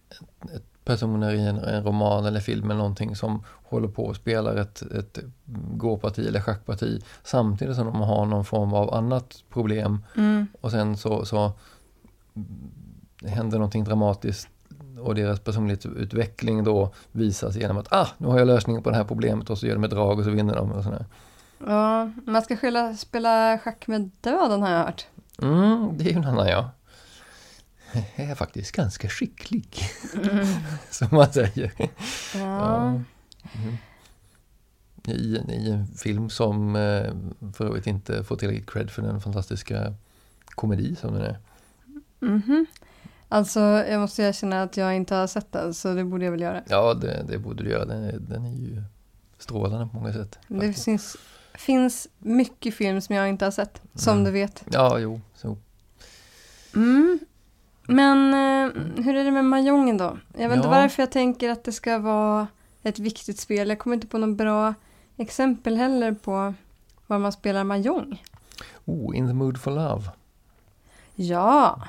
ett, ett personer i en, en, roman eller film eller någonting som håller på och spelar ett, ett gåparti eller schackparti samtidigt som de har någon form av annat problem. Mm. Och sen så, så händer någonting dramatiskt och deras personlighetsutveckling då visas genom att ah, nu har jag lösningen på det här problemet och så gör de ett drag och så vinner de. Och sådär. Ja, man ska spela, spela schack med döden har jag hört. Mm, det är ju en annan ja. Är faktiskt ganska skicklig. Mm. Som man säger. Ja. ja. Mm. I, I, en film som eh, för övrigt inte får tillräckligt cred för den fantastiska komedi som den är. Mm -hmm. Alltså jag måste erkänna att jag inte har sett den så det borde jag väl göra. Ja det, det borde du göra. Den är, den är ju strålande på många sätt. Det finns, finns mycket film som jag inte har sett, som mm. du vet. Ja, jo. Så. Mm. Men eh, hur är det med Majongen då? Jag vet ja. inte varför jag tänker att det ska vara ett viktigt spel. Jag kommer inte på något bra exempel heller på var man spelar Mahjong. Oh, In the mood for love. Ja.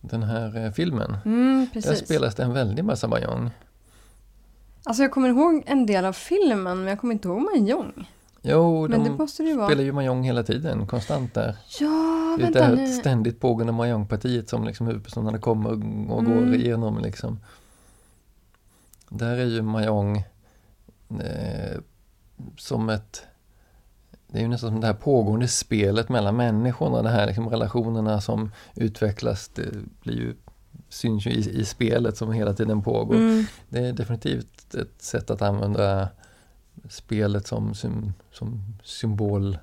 Den här eh, filmen. Mm, Där spelas det en väldig massa Mahjong. Alltså jag kommer ihåg en del av filmen men jag kommer inte ihåg Mahjong. Jo, men de det måste det spelar ju Mahjong hela tiden, konstant där. Ja, det är vänta nu. ständigt pågående Mahjong-partiet som liksom huvudpersonerna kommer och går Mm. igenom liksom. Där är ju Mahjong eh, som ett det är ju nästan som det här pågående spelet mellan människorna, de här liksom relationerna som utvecklas, det blir ju, syns ju i, i spelet som hela tiden pågår. Mm. Det är definitivt ett sätt att använda spelet som, som, som symbol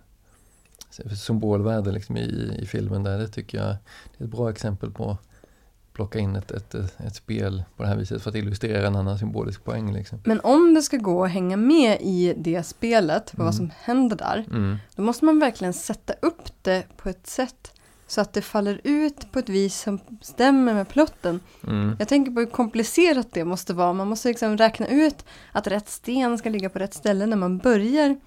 symbolvärde liksom i, i filmen där. Det tycker jag det är ett bra exempel på att plocka in ett, ett, ett spel på det här viset för att illustrera en annan symbolisk poäng. Liksom. Men om det ska gå att hänga med i det spelet, på vad som händer där, Mm. då måste man verkligen sätta upp det på ett sätt så att det faller ut på ett vis som stämmer med plotten. Mm. Jag tänker på hur komplicerat det måste vara. Man måste liksom räkna ut att rätt sten ska ligga på rätt ställe när man börjar.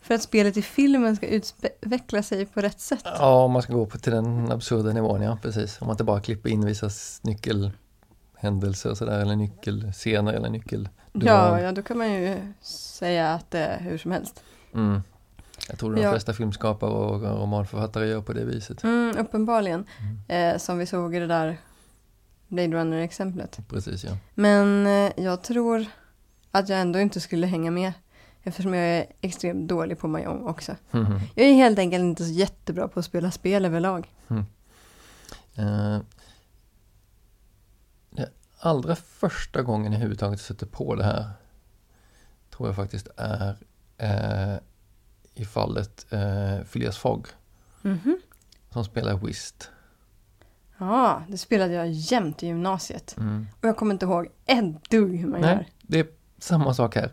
För att spelet i filmen ska utveckla sig på rätt sätt. Ja, om man ska gå på till den absurda nivån, ja precis. Om man inte bara klipper in vissa nyckelhändelser och sådär, eller nyckelscener eller nyckel. Ja, ja, då kan man ju säga att det är hur som helst. Mm. Jag tror de Ja. flesta filmskapare och romanförfattare gör på det viset. Mm, uppenbarligen. Mm. Eh, som vi såg i det där Blade Runner-exemplet. Precis, ja. Men eh, jag tror att jag ändå inte skulle hänga med. Eftersom jag är extremt dålig på Mahjong också. Mhm. Jag är helt enkelt inte så jättebra på att spela spel överlag. Eh, det allra första gången jag överhuvudtaget sätter på det här tror jag faktiskt är eh, i fallet eh, Phileas Fogg Mhm. som spelar Whist. Ja, det spelade jag jämt i gymnasiet. Mm. Och jag kommer inte ihåg ett dugg hur man gör. Nej, det är samma sak här.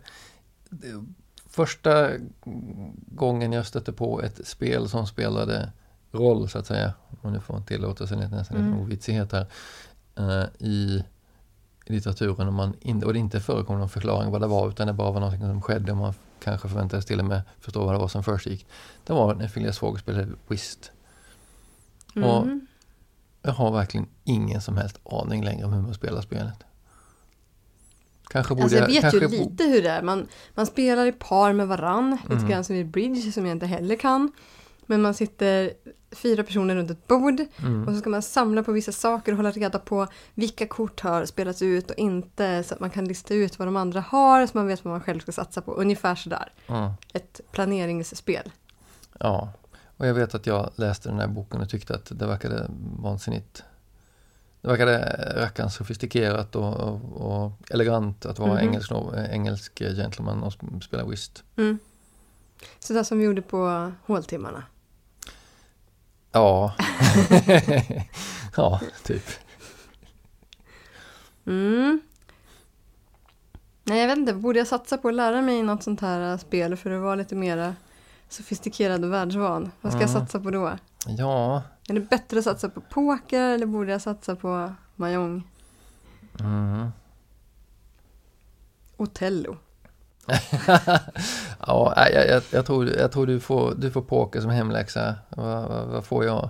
Det- Första gången jag stötte på ett spel som spelade roll så att säga, om nu får en tillåtelse lite nästan Mm. en ovitsighet här, eh, i litteraturen och, man in, och det inte förekom någon förklaring vad det var utan det bara var något som skedde och man kanske förväntades till och med förstå vad det var som försiggick. Det var när Phileas Fogg spelade Whist. Och- Mm. Jag har verkligen ingen som helst aning längre om hur man spelar spelet. Kanske borde Alltså jag vet kanske ju lite hur det är. Man, man spelar i par med varann, lite Mm. grann som i bridge som jag inte heller kan. Men man sitter fyra personer runt ett bord Mm. och så ska man samla på vissa saker och hålla reda på vilka kort har spelats ut och inte så att man kan lista ut vad de andra har så man vet vad man själv ska satsa på. Ungefär sådär. Ja. Ett planeringsspel. Ja, och jag vet att jag läste den här boken och tyckte att det verkade vansinnigt. Det verkade rackarns sofistikerat och, och, och elegant att vara Mhm. engelsk, engelsk gentleman och sp- spela whist. Mm. Sådär som vi gjorde på håltimmarna. Ja, ja, typ. Mm. Nej, jag vet inte. Borde jag satsa på att lära mig något sånt här äh, spel för att vara lite mera sofistikerad och världsvan? Vad ska jag Mm. satsa på då? Ja, Är det bättre att satsa på poker eller borde jag satsa på Mahjong? mm. Otello. ja jag, jag, jag, tror, jag tror du får, du får poker som hemläxa. Vad, vad, vad får jag?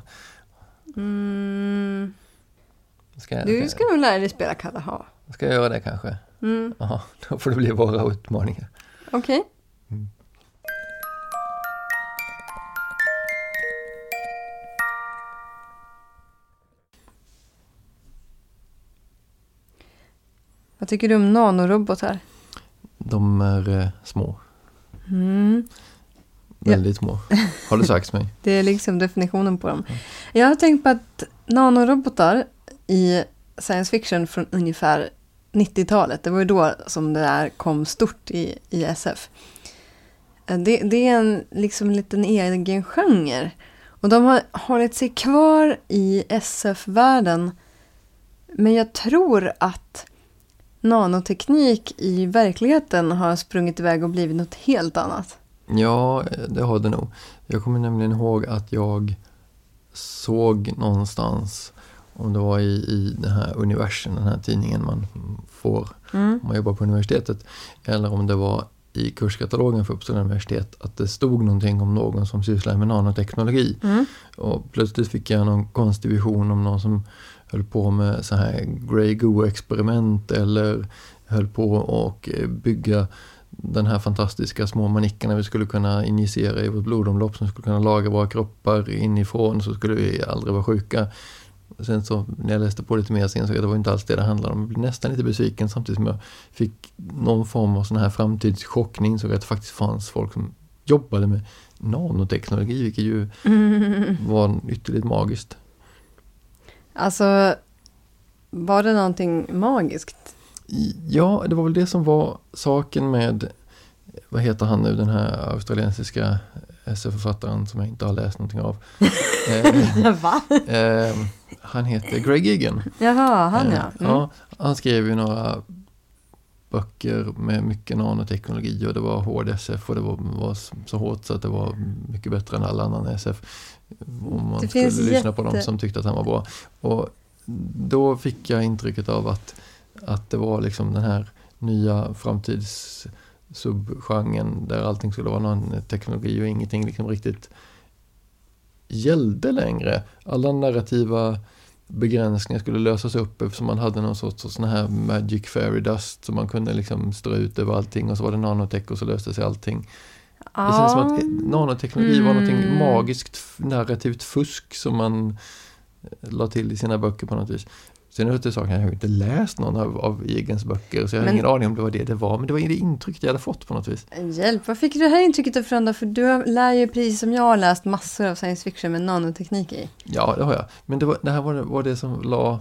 Mm. Ska jag, Du ska, nog lära dig spela Kalaha. ska jag göra det kanske? Mm. Ja, då får det bli våra utmaningar. Okej. Mm. Vad tycker du om nanorobotar? De är eh, små. Mm. Väldigt små. Har det sagts mig. Det är liksom definitionen på dem. Jag har tänkt på att nanorobotar i science fiction från ungefär 90-talet, det var ju då som det där kom stort i, i SF. Eh, Det, det är en liksom liten egen genre. Och de har hållit sig kvar i SF-världen. Men jag tror att nanoteknik i verkligheten har sprungit iväg och blivit något helt annat. Ja, det har det nog. Jag kommer nämligen ihåg att jag såg någonstans, om det var i, i den här universum, den här tidningen man får Mm. om man jobbar på universitetet, eller om det var i kurskatalogen för Uppsala universitet, att det stod någonting om någon som sysslar med nanoteknologi. Mm. Och plötsligt fick jag någon konstig vision om någon som höll på med så här Grey Goo-experiment eller höll på och bygga den här fantastiska små manickerna vi skulle kunna injicera i vårt blodomlopp som skulle kunna laga våra kroppar inifrån så skulle vi aldrig vara sjuka. Sen så när jag läste på lite mer sen så det var inte alls det det handlade om. Jag blev nästan lite besviken samtidigt som jag fick någon form av sån här framtidschock när jag insåg att det faktiskt fanns folk som jobbade med nanoteknologi vilket ju Mm. var ytterligt magiskt. Alltså, var det någonting magiskt? Ja, det var väl det som var saken med, vad heter han nu, den här australiensiska SF-författaren som jag inte har läst någonting av. eh, Va? eh, han heter Greg Egan. Jaha, han Eh, ja. Mm. ja. Han skrev ju några böcker med mycket nanoteknologi och det var hård SF och det var, var så hårt så att det var mycket bättre än all annan SF. Om man Det skulle lyssna på dem som tyckte att han var bra. Och då fick jag intrycket av att, att det var liksom den här nya framtids subgenren där allting skulle vara någon teknologi och ingenting liksom riktigt gällde längre. Alla narrativa begränsningar skulle lösas upp eftersom man hade någon sorts sån här magic fairy dust som man kunde liksom strö ut över allting och så var det nanotech och så löste sig allting. Det känns som att nanoteknologi var någonting Mm. magiskt narrativt fusk som man eh, la till i sina böcker på något vis. Sen är det saken, jag har inte läst någon av, av Egens böcker så jag har Men- ingen aning om det var det det var. Men det var det intrycket jag hade fått på något vis. Hjälp, vad fick du det här intrycket ifrån då? För du har- lär ju precis som jag har läst massor av science fiction med nanoteknik i. Ja, det har jag. Men det, var, det här var, det- var det som la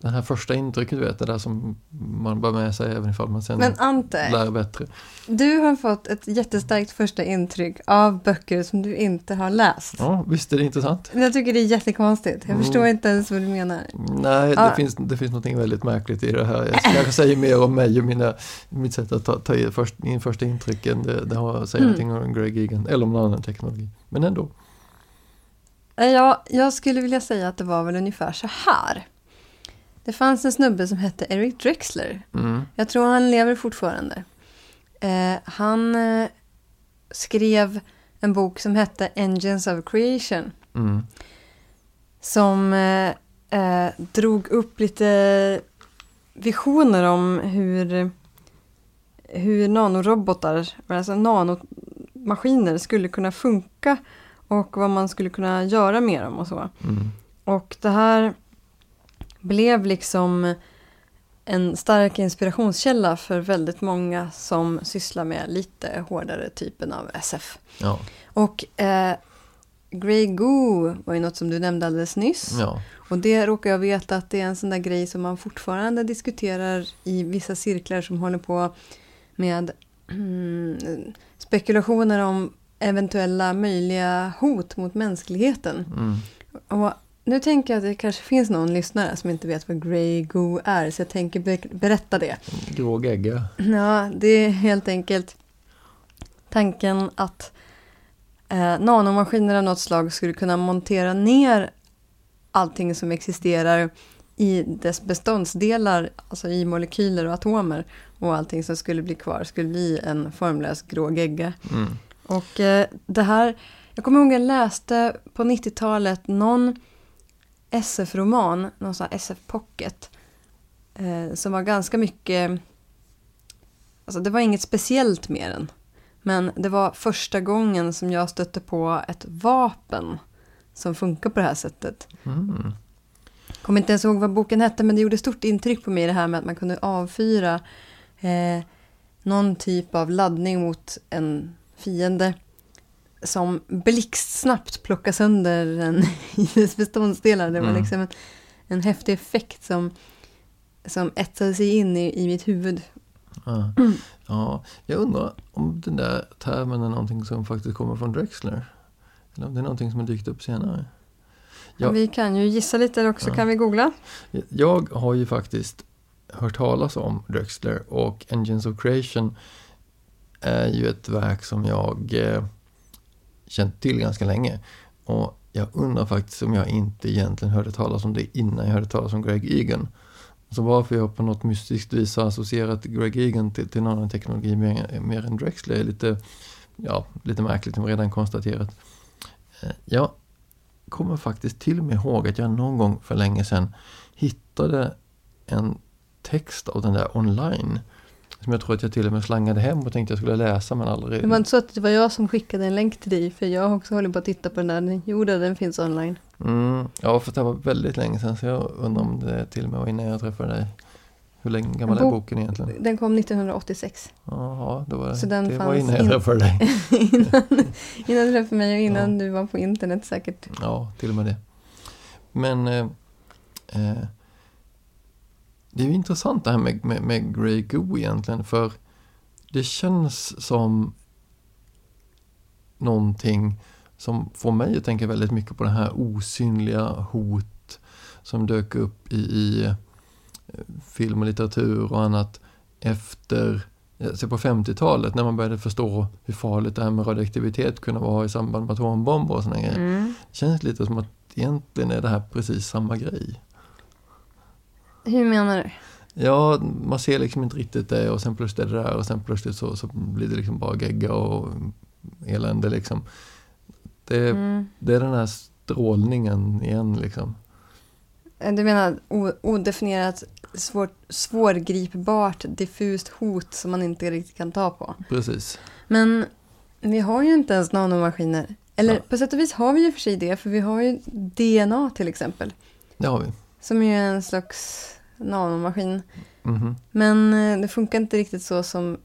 det här första intrycket, du vet, det där som man bär med sig även ifall man sen Men Ante, lär bättre. du har fått ett jättestarkt första intryck av böcker som du inte har läst. Ja, visst är det intressant? Jag tycker det är jättekonstigt. Jag Mm. förstår inte ens vad du menar. Nej, det, Ja. finns, det finns något väldigt märkligt i det här. Jag kanske säger mer om mig och mina, mitt sätt att ta, ta i först, in första intrycken. Det, det har säger Mm. någonting om Greg Egan eller om någon annan teknologi. Men ändå. Ja, jag skulle vilja säga att det var väl ungefär så här. Det fanns en snubbe som hette Eric Drexler. Mm. Jag tror han lever fortfarande. Eh, han eh, skrev en bok som hette Engines of Creation. Mm. Som eh, eh, drog upp lite visioner om hur, hur nanorobotar, alltså nanomaskiner skulle kunna funka och vad man skulle kunna göra med dem och så. Mm. Och det här blev liksom en stark inspirationskälla för väldigt många som sysslar med lite hårdare typen av SF. Ja, Och eh, Grey Goo var ju något som du nämnde alldeles nyss. ja. Och det råkar jag veta att det är en sån där grej som man fortfarande diskuterar i vissa cirklar som håller på med mm, spekulationer om eventuella möjliga hot mot mänskligheten. Mm. Och nu tänker jag att det kanske finns någon lyssnare som inte vet vad Grey Goo är, så jag tänker be- berätta det. Grå gegga. Ja, det är helt enkelt tanken att eh, nanomaskiner av något slag skulle kunna montera ner allting som existerar i dess beståndsdelar, alltså i molekyler och atomer. Och allting som skulle bli kvar skulle bli en formlös grå gegga. Mm. Och eh, det här, jag kommer ihåg jag läste på 90-talet någon SF-roman, någon sån här SF-pocket. Eh, som var ganska mycket... Alltså det var inget speciellt med den. Men det var första gången som jag stötte på ett vapen som funkar på det här sättet. Mm. Kommer inte ens ihåg vad boken hette men det gjorde stort intryck på mig det här med att man kunde avfyra eh, någon typ av laddning mot en fiende som blixtsnabbt plockar sönder den i dess beståndsdelar. Det var Mm. liksom en, en häftig effekt som, som etsade sig in i, i mitt huvud. Ja. ja, jag undrar om den där termen är någonting som faktiskt kommer från Drexler. Eller om det är någonting som har dykt upp senare. Ja. Vi kan ju gissa lite också, Ja. kan vi googla? Jag har ju faktiskt hört talas om Drexler och Engines of Creation är ju ett verk som jag eh, känt till ganska länge. Och jag undrar faktiskt om jag inte egentligen hörde talas om det innan jag hörde talas om Greg Egan. Så varför jag på något mystiskt vis har associerat Greg Egan till, till någon annan teknologi mer, mer än Drexler är lite, ja, lite märkligt som redan konstaterat. Eh, jag kommer faktiskt till och med ihåg att jag någon gång för länge sedan hittade en text av den där online. Som jag tror att jag till och med slangade hem och tänkte jag skulle läsa men aldrig. Det var inte så att det var jag som skickade en länk till dig, för jag har också hållit på att titta på den där. Jo, den finns online. Mm, ja, för det var väldigt länge sedan så jag undrar om det till och med var innan jag träffade dig. Hur länge gammal är Bok- boken egentligen? Den kom 1986. Jaha, det var, Så den det var fanns innan jag träffade dig. innan, innan du träffade mig och innan du var på internet säkert. Ja, till och med det. Men eh, eh, det är ju intressant det här med, med, med Grey Goo egentligen för det känns som någonting som får mig att tänka väldigt mycket på det här osynliga hot som dök upp i, i eh, film och litteratur och annat efter jag ser på 50-talet när man började förstå hur farligt det här med radioaktivitet kunde vara i samband med atombomber och sådana grejer. Mm. Det känns lite som att egentligen är det här precis samma grej. Hur menar du? Ja, man ser liksom inte riktigt det och sen plötsligt är det där och sen plötsligt så, så blir det liksom bara gegga och elände liksom. Det, Mm. det är den här strålningen igen liksom. Du menar odefinierat, svårt, svårgripbart, diffust hot som man inte riktigt kan ta på. Precis. Men vi har ju inte ens nanomaskiner. Eller Ja. på sätt och vis har vi ju för sig det, för vi har ju DNA till exempel. Det har vi. Som ju är en slags nanomaskin. Mhm. Men eh, det funkar inte riktigt så som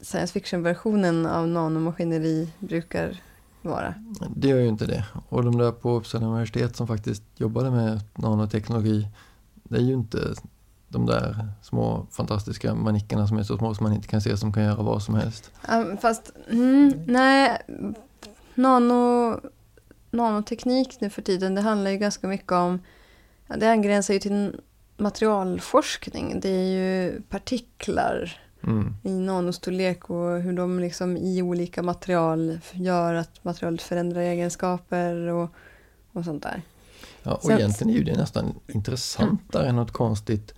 science fiction-versionen av nanomaskineri brukar vara. Det gör ju inte det. Och de där på Uppsala universitet som faktiskt jobbade med nanoteknologi, det är ju inte de där små fantastiska manickerna som är så små som man inte kan se som kan göra vad som helst. Fast, mm, nej, nano, nanoteknik nu för tiden, det handlar ju ganska mycket om, ja, det angränsar ju till materialforskning. Det är ju partiklar Mm. i nanostorlek och hur de liksom i olika material gör att materialet förändrar egenskaper och, och sånt där. Ja, och Så- egentligen är ju det nästan intressantare än något konstigt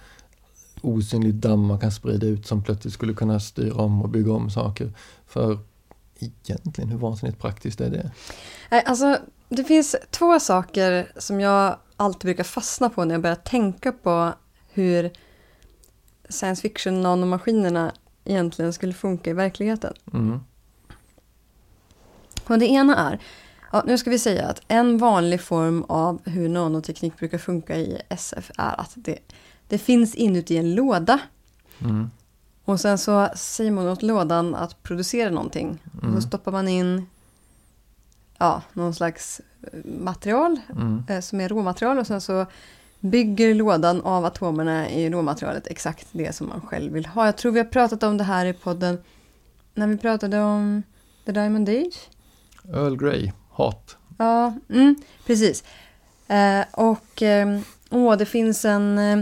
osynligt damm man kan sprida ut som plötsligt skulle kunna styra om och bygga om saker. För egentligen, hur vansinnigt praktiskt är det? Alltså, det finns två saker som jag alltid brukar fastna på när jag börjar tänka på hur science fiction nanomaskinerna egentligen skulle funka i verkligheten. Mm. Och det ena är, ja, nu ska vi säga att en vanlig form av hur nanoteknik brukar funka i SF är att det, det finns inuti en låda Mm. och sen så säger man åt lådan att producera någonting. Och Mm. så stoppar man in ja, någon slags material Mm. eh, som är råmaterial och sen så bygger lådan av atomerna i råmaterialet exakt det som man själv vill ha. Jag tror vi har pratat om det här i podden när vi pratade om The Diamond Age. Earl Grey, hat. Ja, mm, precis. Eh, och eh, åh, det finns en, eh,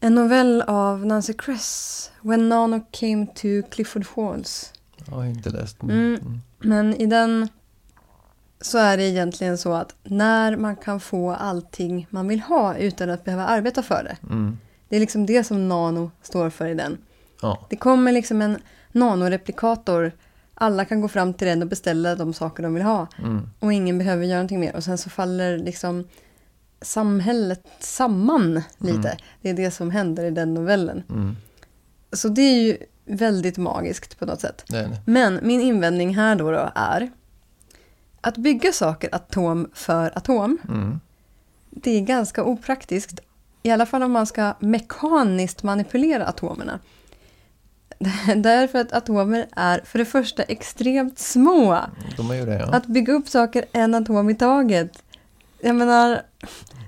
en novell av Nancy Kress, When Nano Came to Clifford Falls. Jag har inte läst. Mm. Mm. Men i den så är det egentligen så att när man kan få allting man vill ha utan att behöva arbeta för det. Mm. Det är liksom det som nano står för i den. Ja. Det kommer liksom en nanoreplikator. Alla kan gå fram till den och beställa de saker de vill ha. Mm. Och ingen behöver göra någonting mer. Och sen så faller liksom samhället samman lite. Mm. Det är det som händer i den novellen. Mm. Så det är ju väldigt magiskt på något sätt. Är det. Men min invändning här då, då är att bygga saker atom för atom, Mm. det är ganska opraktiskt. I alla fall om man ska mekaniskt manipulera atomerna. Därför att atomer är för det första extremt små. De är det, ja. Att bygga upp saker en atom i taget. Jag menar,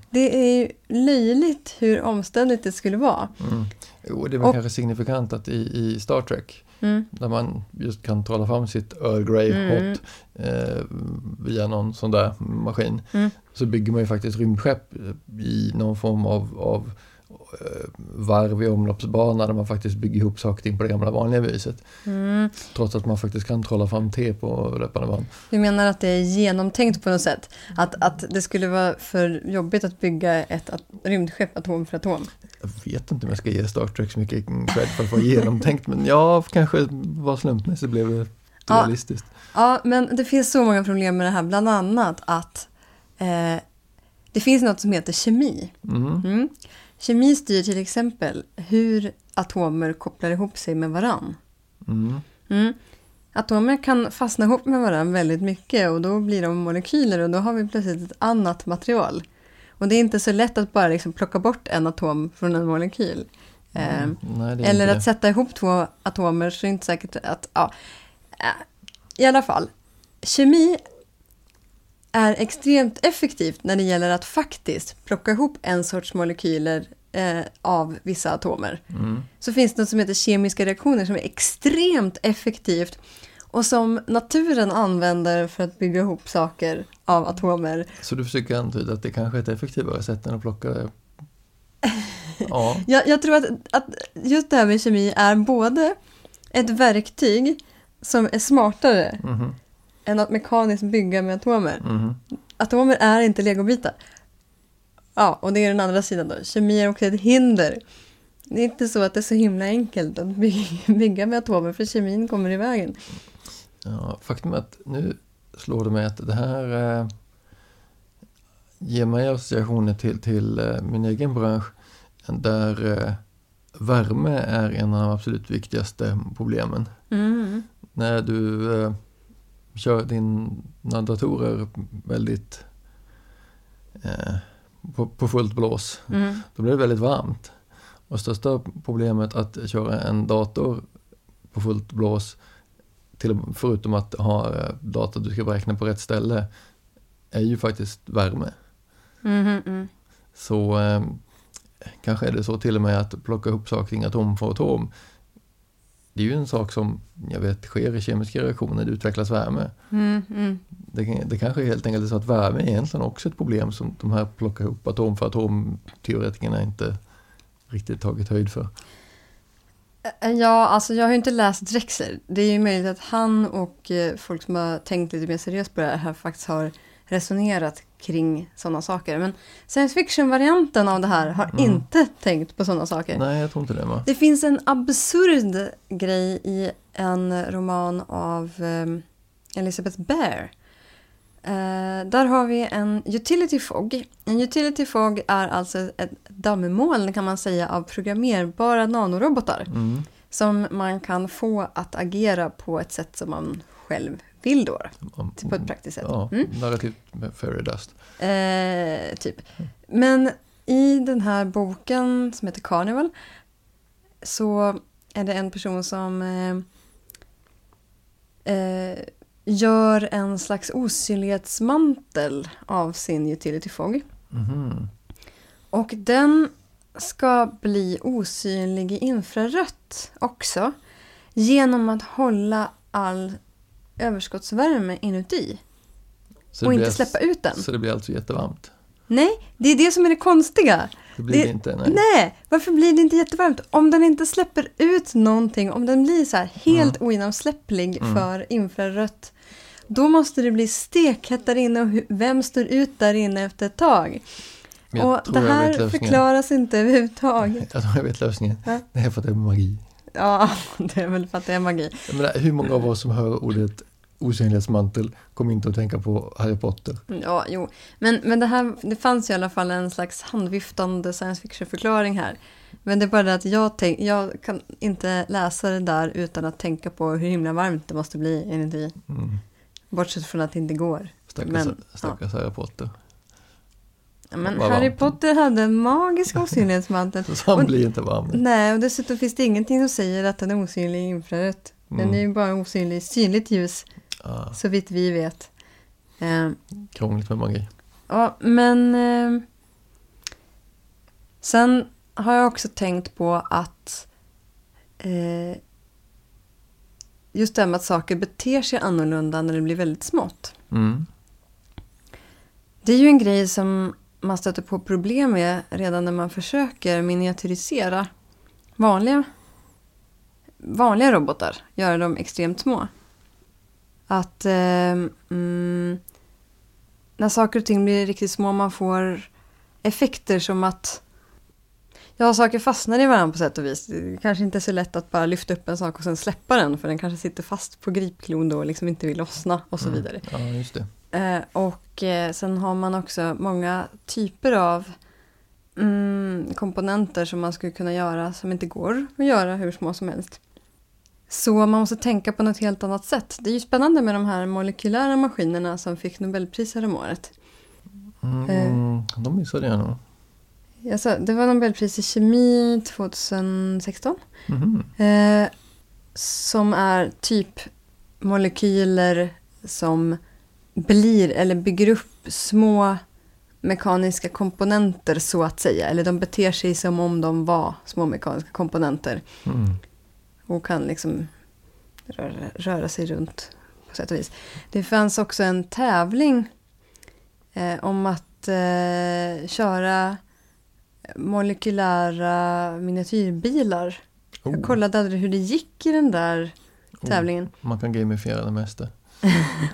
det är ju löjligt hur omständigt det skulle vara. Mm. Jo, det är väl Och- kanske signifikant att i, i Star Trek, Mm. där man just kan trolla fram sitt Earl Grey Mm. hot eh, via någon sån där maskin, Mm. så bygger man ju faktiskt rymdskepp i någon form av, av varv i omloppsbana där man faktiskt bygger ihop saker ting på det gamla vanliga viset. Mm. Trots att man faktiskt kan trolla fram te på löpande band. Du menar att det är genomtänkt på något sätt? Att, att det skulle vara för jobbigt att bygga ett at- rymdskepp atom för atom? Jag vet inte om jag ska ge Star Trek så mycket cred för att vara genomtänkt, men ja, kanske var slumpmässigt blev det Ja. realistiskt. Ja, men det finns så många problem med det här. Bland annat att eh, det finns något som heter kemi. Mm. Mm. Kemi styr till exempel hur atomer kopplar ihop sig med varann. Mm. Mm. Atomer kan fastna ihop med varandra väldigt mycket och då blir de molekyler och då har vi plötsligt ett annat material. Och det är inte så lätt att bara liksom plocka bort en atom från en molekyl. Eh, Mm. Nej, är eller att sätta ihop två atomer så är det inte säkert att... Ja. Eh, I alla fall, kemi är extremt effektivt när det gäller att faktiskt plocka ihop en sorts molekyler eh, av vissa atomer. Mm. Så finns det något som heter kemiska reaktioner som är extremt effektivt och som naturen använder för att bygga ihop saker av atomer. Så du försöker antyda att det kanske är ett effektivare sätt än att plocka Ja, Jag, jag tror att, att just det här med kemi är både ett verktyg som är smartare mhm, än att mekaniskt bygga med atomer. mhm. Atomer är inte legobitar. Ja, och det är den andra sidan då. Kemi är också ett hinder. Det är inte så att det är så himla enkelt att bygga, bygga med atomer för kemin kommer i vägen. Ja, faktum är att nu slår det mig att det här eh, ger mig associationer till, till eh, min egen bransch där eh, värme är en av de absolut viktigaste problemen. Mm. När du eh, kör dina datorer väldigt eh, på, på fullt blås, Mm. då blir det väldigt varmt. Och största problemet att köra en dator på fullt blås, till, förutom att ha eh, data du ska beräkna på rätt ställe, är ju faktiskt värme. Mm. Mm. Så eh, kanske är det så till och med att plocka ihop saker kring atom för atom. Det är ju en sak som jag vet sker i kemiska reaktioner, det utvecklas värme. Mm. Mm. Det, det kanske är helt enkelt är så att värme är egentligen också ett problem som de här plocka ihop atom för atom-teoretikerna inte riktigt tagit höjd för. Ja, alltså jag har ju inte läst Drexler. Det är ju möjligt att han och eh, folk som har tänkt lite mer seriöst på det här faktiskt har resonerat kring sådana saker. Men science fiction-varianten av det här har Mm. inte tänkt på sådana saker. Nej, jag tror inte det. Va? Det finns en absurd grej i en roman av eh, Elizabeth Bear. Eh, där har vi en utility fog. En utility fog är alltså ett dammoln kan man säga av programmerbara nanorobotar Mm. som man kan få att agera på ett sätt som man själv vill då. På ett praktiskt sätt. Ja, Mm. narrativt med fairy dust. Eh, typ. Men i den här boken som heter Carnival så är det en person som eh, eh, gör en slags osynlighetsmantel av sin utility fog. Mhm. Och den ska bli osynlig i infrarött också genom att hålla all överskottsvärme inuti Så och inte blir släppa ut den. Så det blir alltså jättevarmt? Nej, det är det som är det konstiga. Det blir det, Det- inte? Nej. Nej, varför blir det inte jättevarmt? Om den inte släpper ut någonting, om den blir så här helt ogenomsläpplig Mm. för infrarött, då måste det bli stekhett där inne och vem står ut där inne efter ett tag? Och det här förklaras inte överhuvudtaget. Jag tror jag vet lösningen. Ja. Det är för att det är magi. Ja, det är väl för att det är magi. Jag menar, hur många av oss som hör ordet osynlighetsmantel kom inte att tänka på Harry Potter. Ja, jo. Men, men det, här, det fanns i alla fall en slags handviftande science fiction-förklaring här. Men det är bara det att jag, tänk, jag kan inte läsa det där utan att tänka på hur himla varmt det måste bli inuti. Mm. Bortsett från att det inte går. Stackars, Men, stackars Harry Potter. Ja, men Harry varmt. Potter hade en magisk osynlighetsmantel. Så han blir inte varm. Nej, och dessutom finns det ingenting som säger att den är osynlig i infrarött. Den Mm. är ju bara osynlig i synligt ljus, Ah, så vitt vi vet. Eh, krångligt med magi. Ja, men eh, sen har jag också tänkt på att eh, just det här med att saker beter sig annorlunda när det blir väldigt smått. Mm. Det är ju en grej som man stöter på problem med redan när man försöker miniatyrisera vanliga, vanliga robotar, göra dem extremt små. Att eh, mm, när saker och ting blir riktigt små man får effekter som att ja, saker fastnar i varandra på sätt och vis. Det kanske inte är så lätt att bara lyfta upp en sak och sen släppa den för den kanske sitter fast på gripklon då och liksom inte vill lossna och så Mm. vidare. Ja, just det. Eh, och eh, sen har man också många typer av mm, komponenter som man skulle kunna göra som inte går att göra hur små som helst. Så man måste tänka på något helt annat sätt. Det är ju spännande med de här molekylära maskinerna som fick Nobelpris häromåret. Mm, Eh. de missade jag nog. Alltså, det var Nobelpris i kemi 2016. Mhm. Eh, som är typ molekyler som blir eller bygger upp små mekaniska komponenter så att säga. Eller de beter sig som om de var små mekaniska komponenter. Mm. Och kan liksom röra, röra sig runt på sätt och vis. Det fanns också en tävling eh, om att eh, köra molekylära miniatyrbilar. Jag Oh, kollade aldrig hur det gick i den där oh, tävlingen. man kan gamifiera det mesta.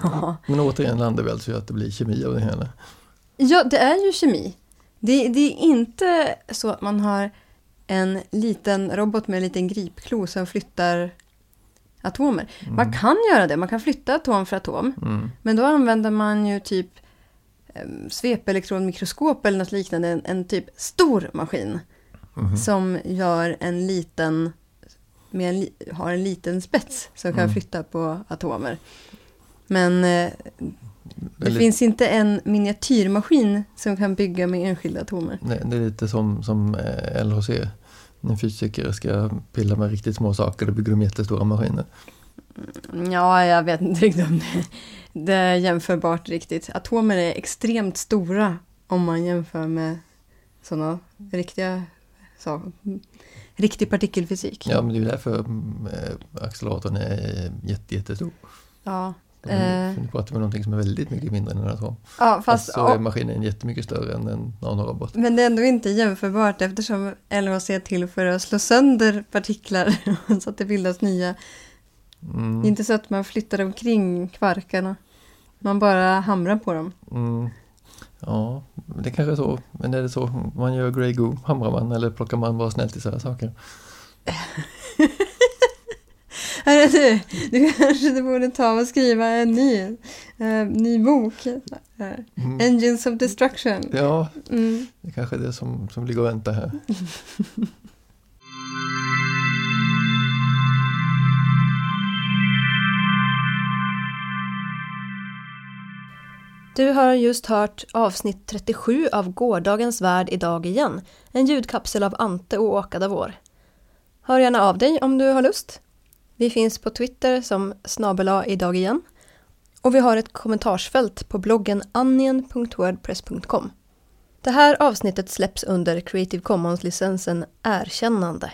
Ja. Men återigen landar vi alltså i att det blir kemi av det hela. Ja, det är ju kemi. Det, det är inte så att man har en liten robot med en liten gripklo som flyttar atomer. Man kan göra det, man kan flytta atom för atom. Mm. Men då använder man ju typ eh, svepelektronmikroskop eller något liknande. En, en typ stor maskin Mhm. som gör en liten, med en, li- har en liten spets som kan Mm. flytta på atomer. Men det li- finns inte en miniatyrmaskin som kan bygga med enskilda atomer. Nej, det är lite som, som eh, LHC. När fysiker ska pilla med riktigt små saker, då bygger de jättestora maskiner. Ja, jag vet inte riktigt om det, det är jämförbart riktigt. Atomer är extremt stora om man jämför med sådana riktiga saker. Riktig partikelfysik. Ja, men det är därför mm, eh, acceleratorn är jätte, jättestor. Ja, Eh. Nu pratar vi om någonting som är väldigt mycket mindre än en atom. ja fast, Fast så är maskinen jättemycket större än en nanorobot. men det är ändå inte jämförbart eftersom LHC är till för att slå sönder partiklar så att det bildas nya. Det är Mm, inte så att man flyttar omkring kvarkarna. Man bara hamrar på dem. mm, ja, det kanske är så. Men är det så man gör Grey Goo? Hamrar man eller plockar man bara snällt isär saker? Hörru du, du kanske du borde ta och skriva en ny, eh, ny bok. Mm. Engines of Destruction. Ja, Mm. det kanske är det som, som ligger och väntar här. Du har just hört avsnitt 37 av Gårdagens värld idag igen. En ljudkapsel av Ante och Åka Davor. Hör gärna av dig om du har lust. Vi finns på Twitter som snabela idag igen. Och vi har ett kommentarsfält på bloggen anien.wordpress.com. Det här avsnittet släpps under Creative Commons-licensen Erkännande.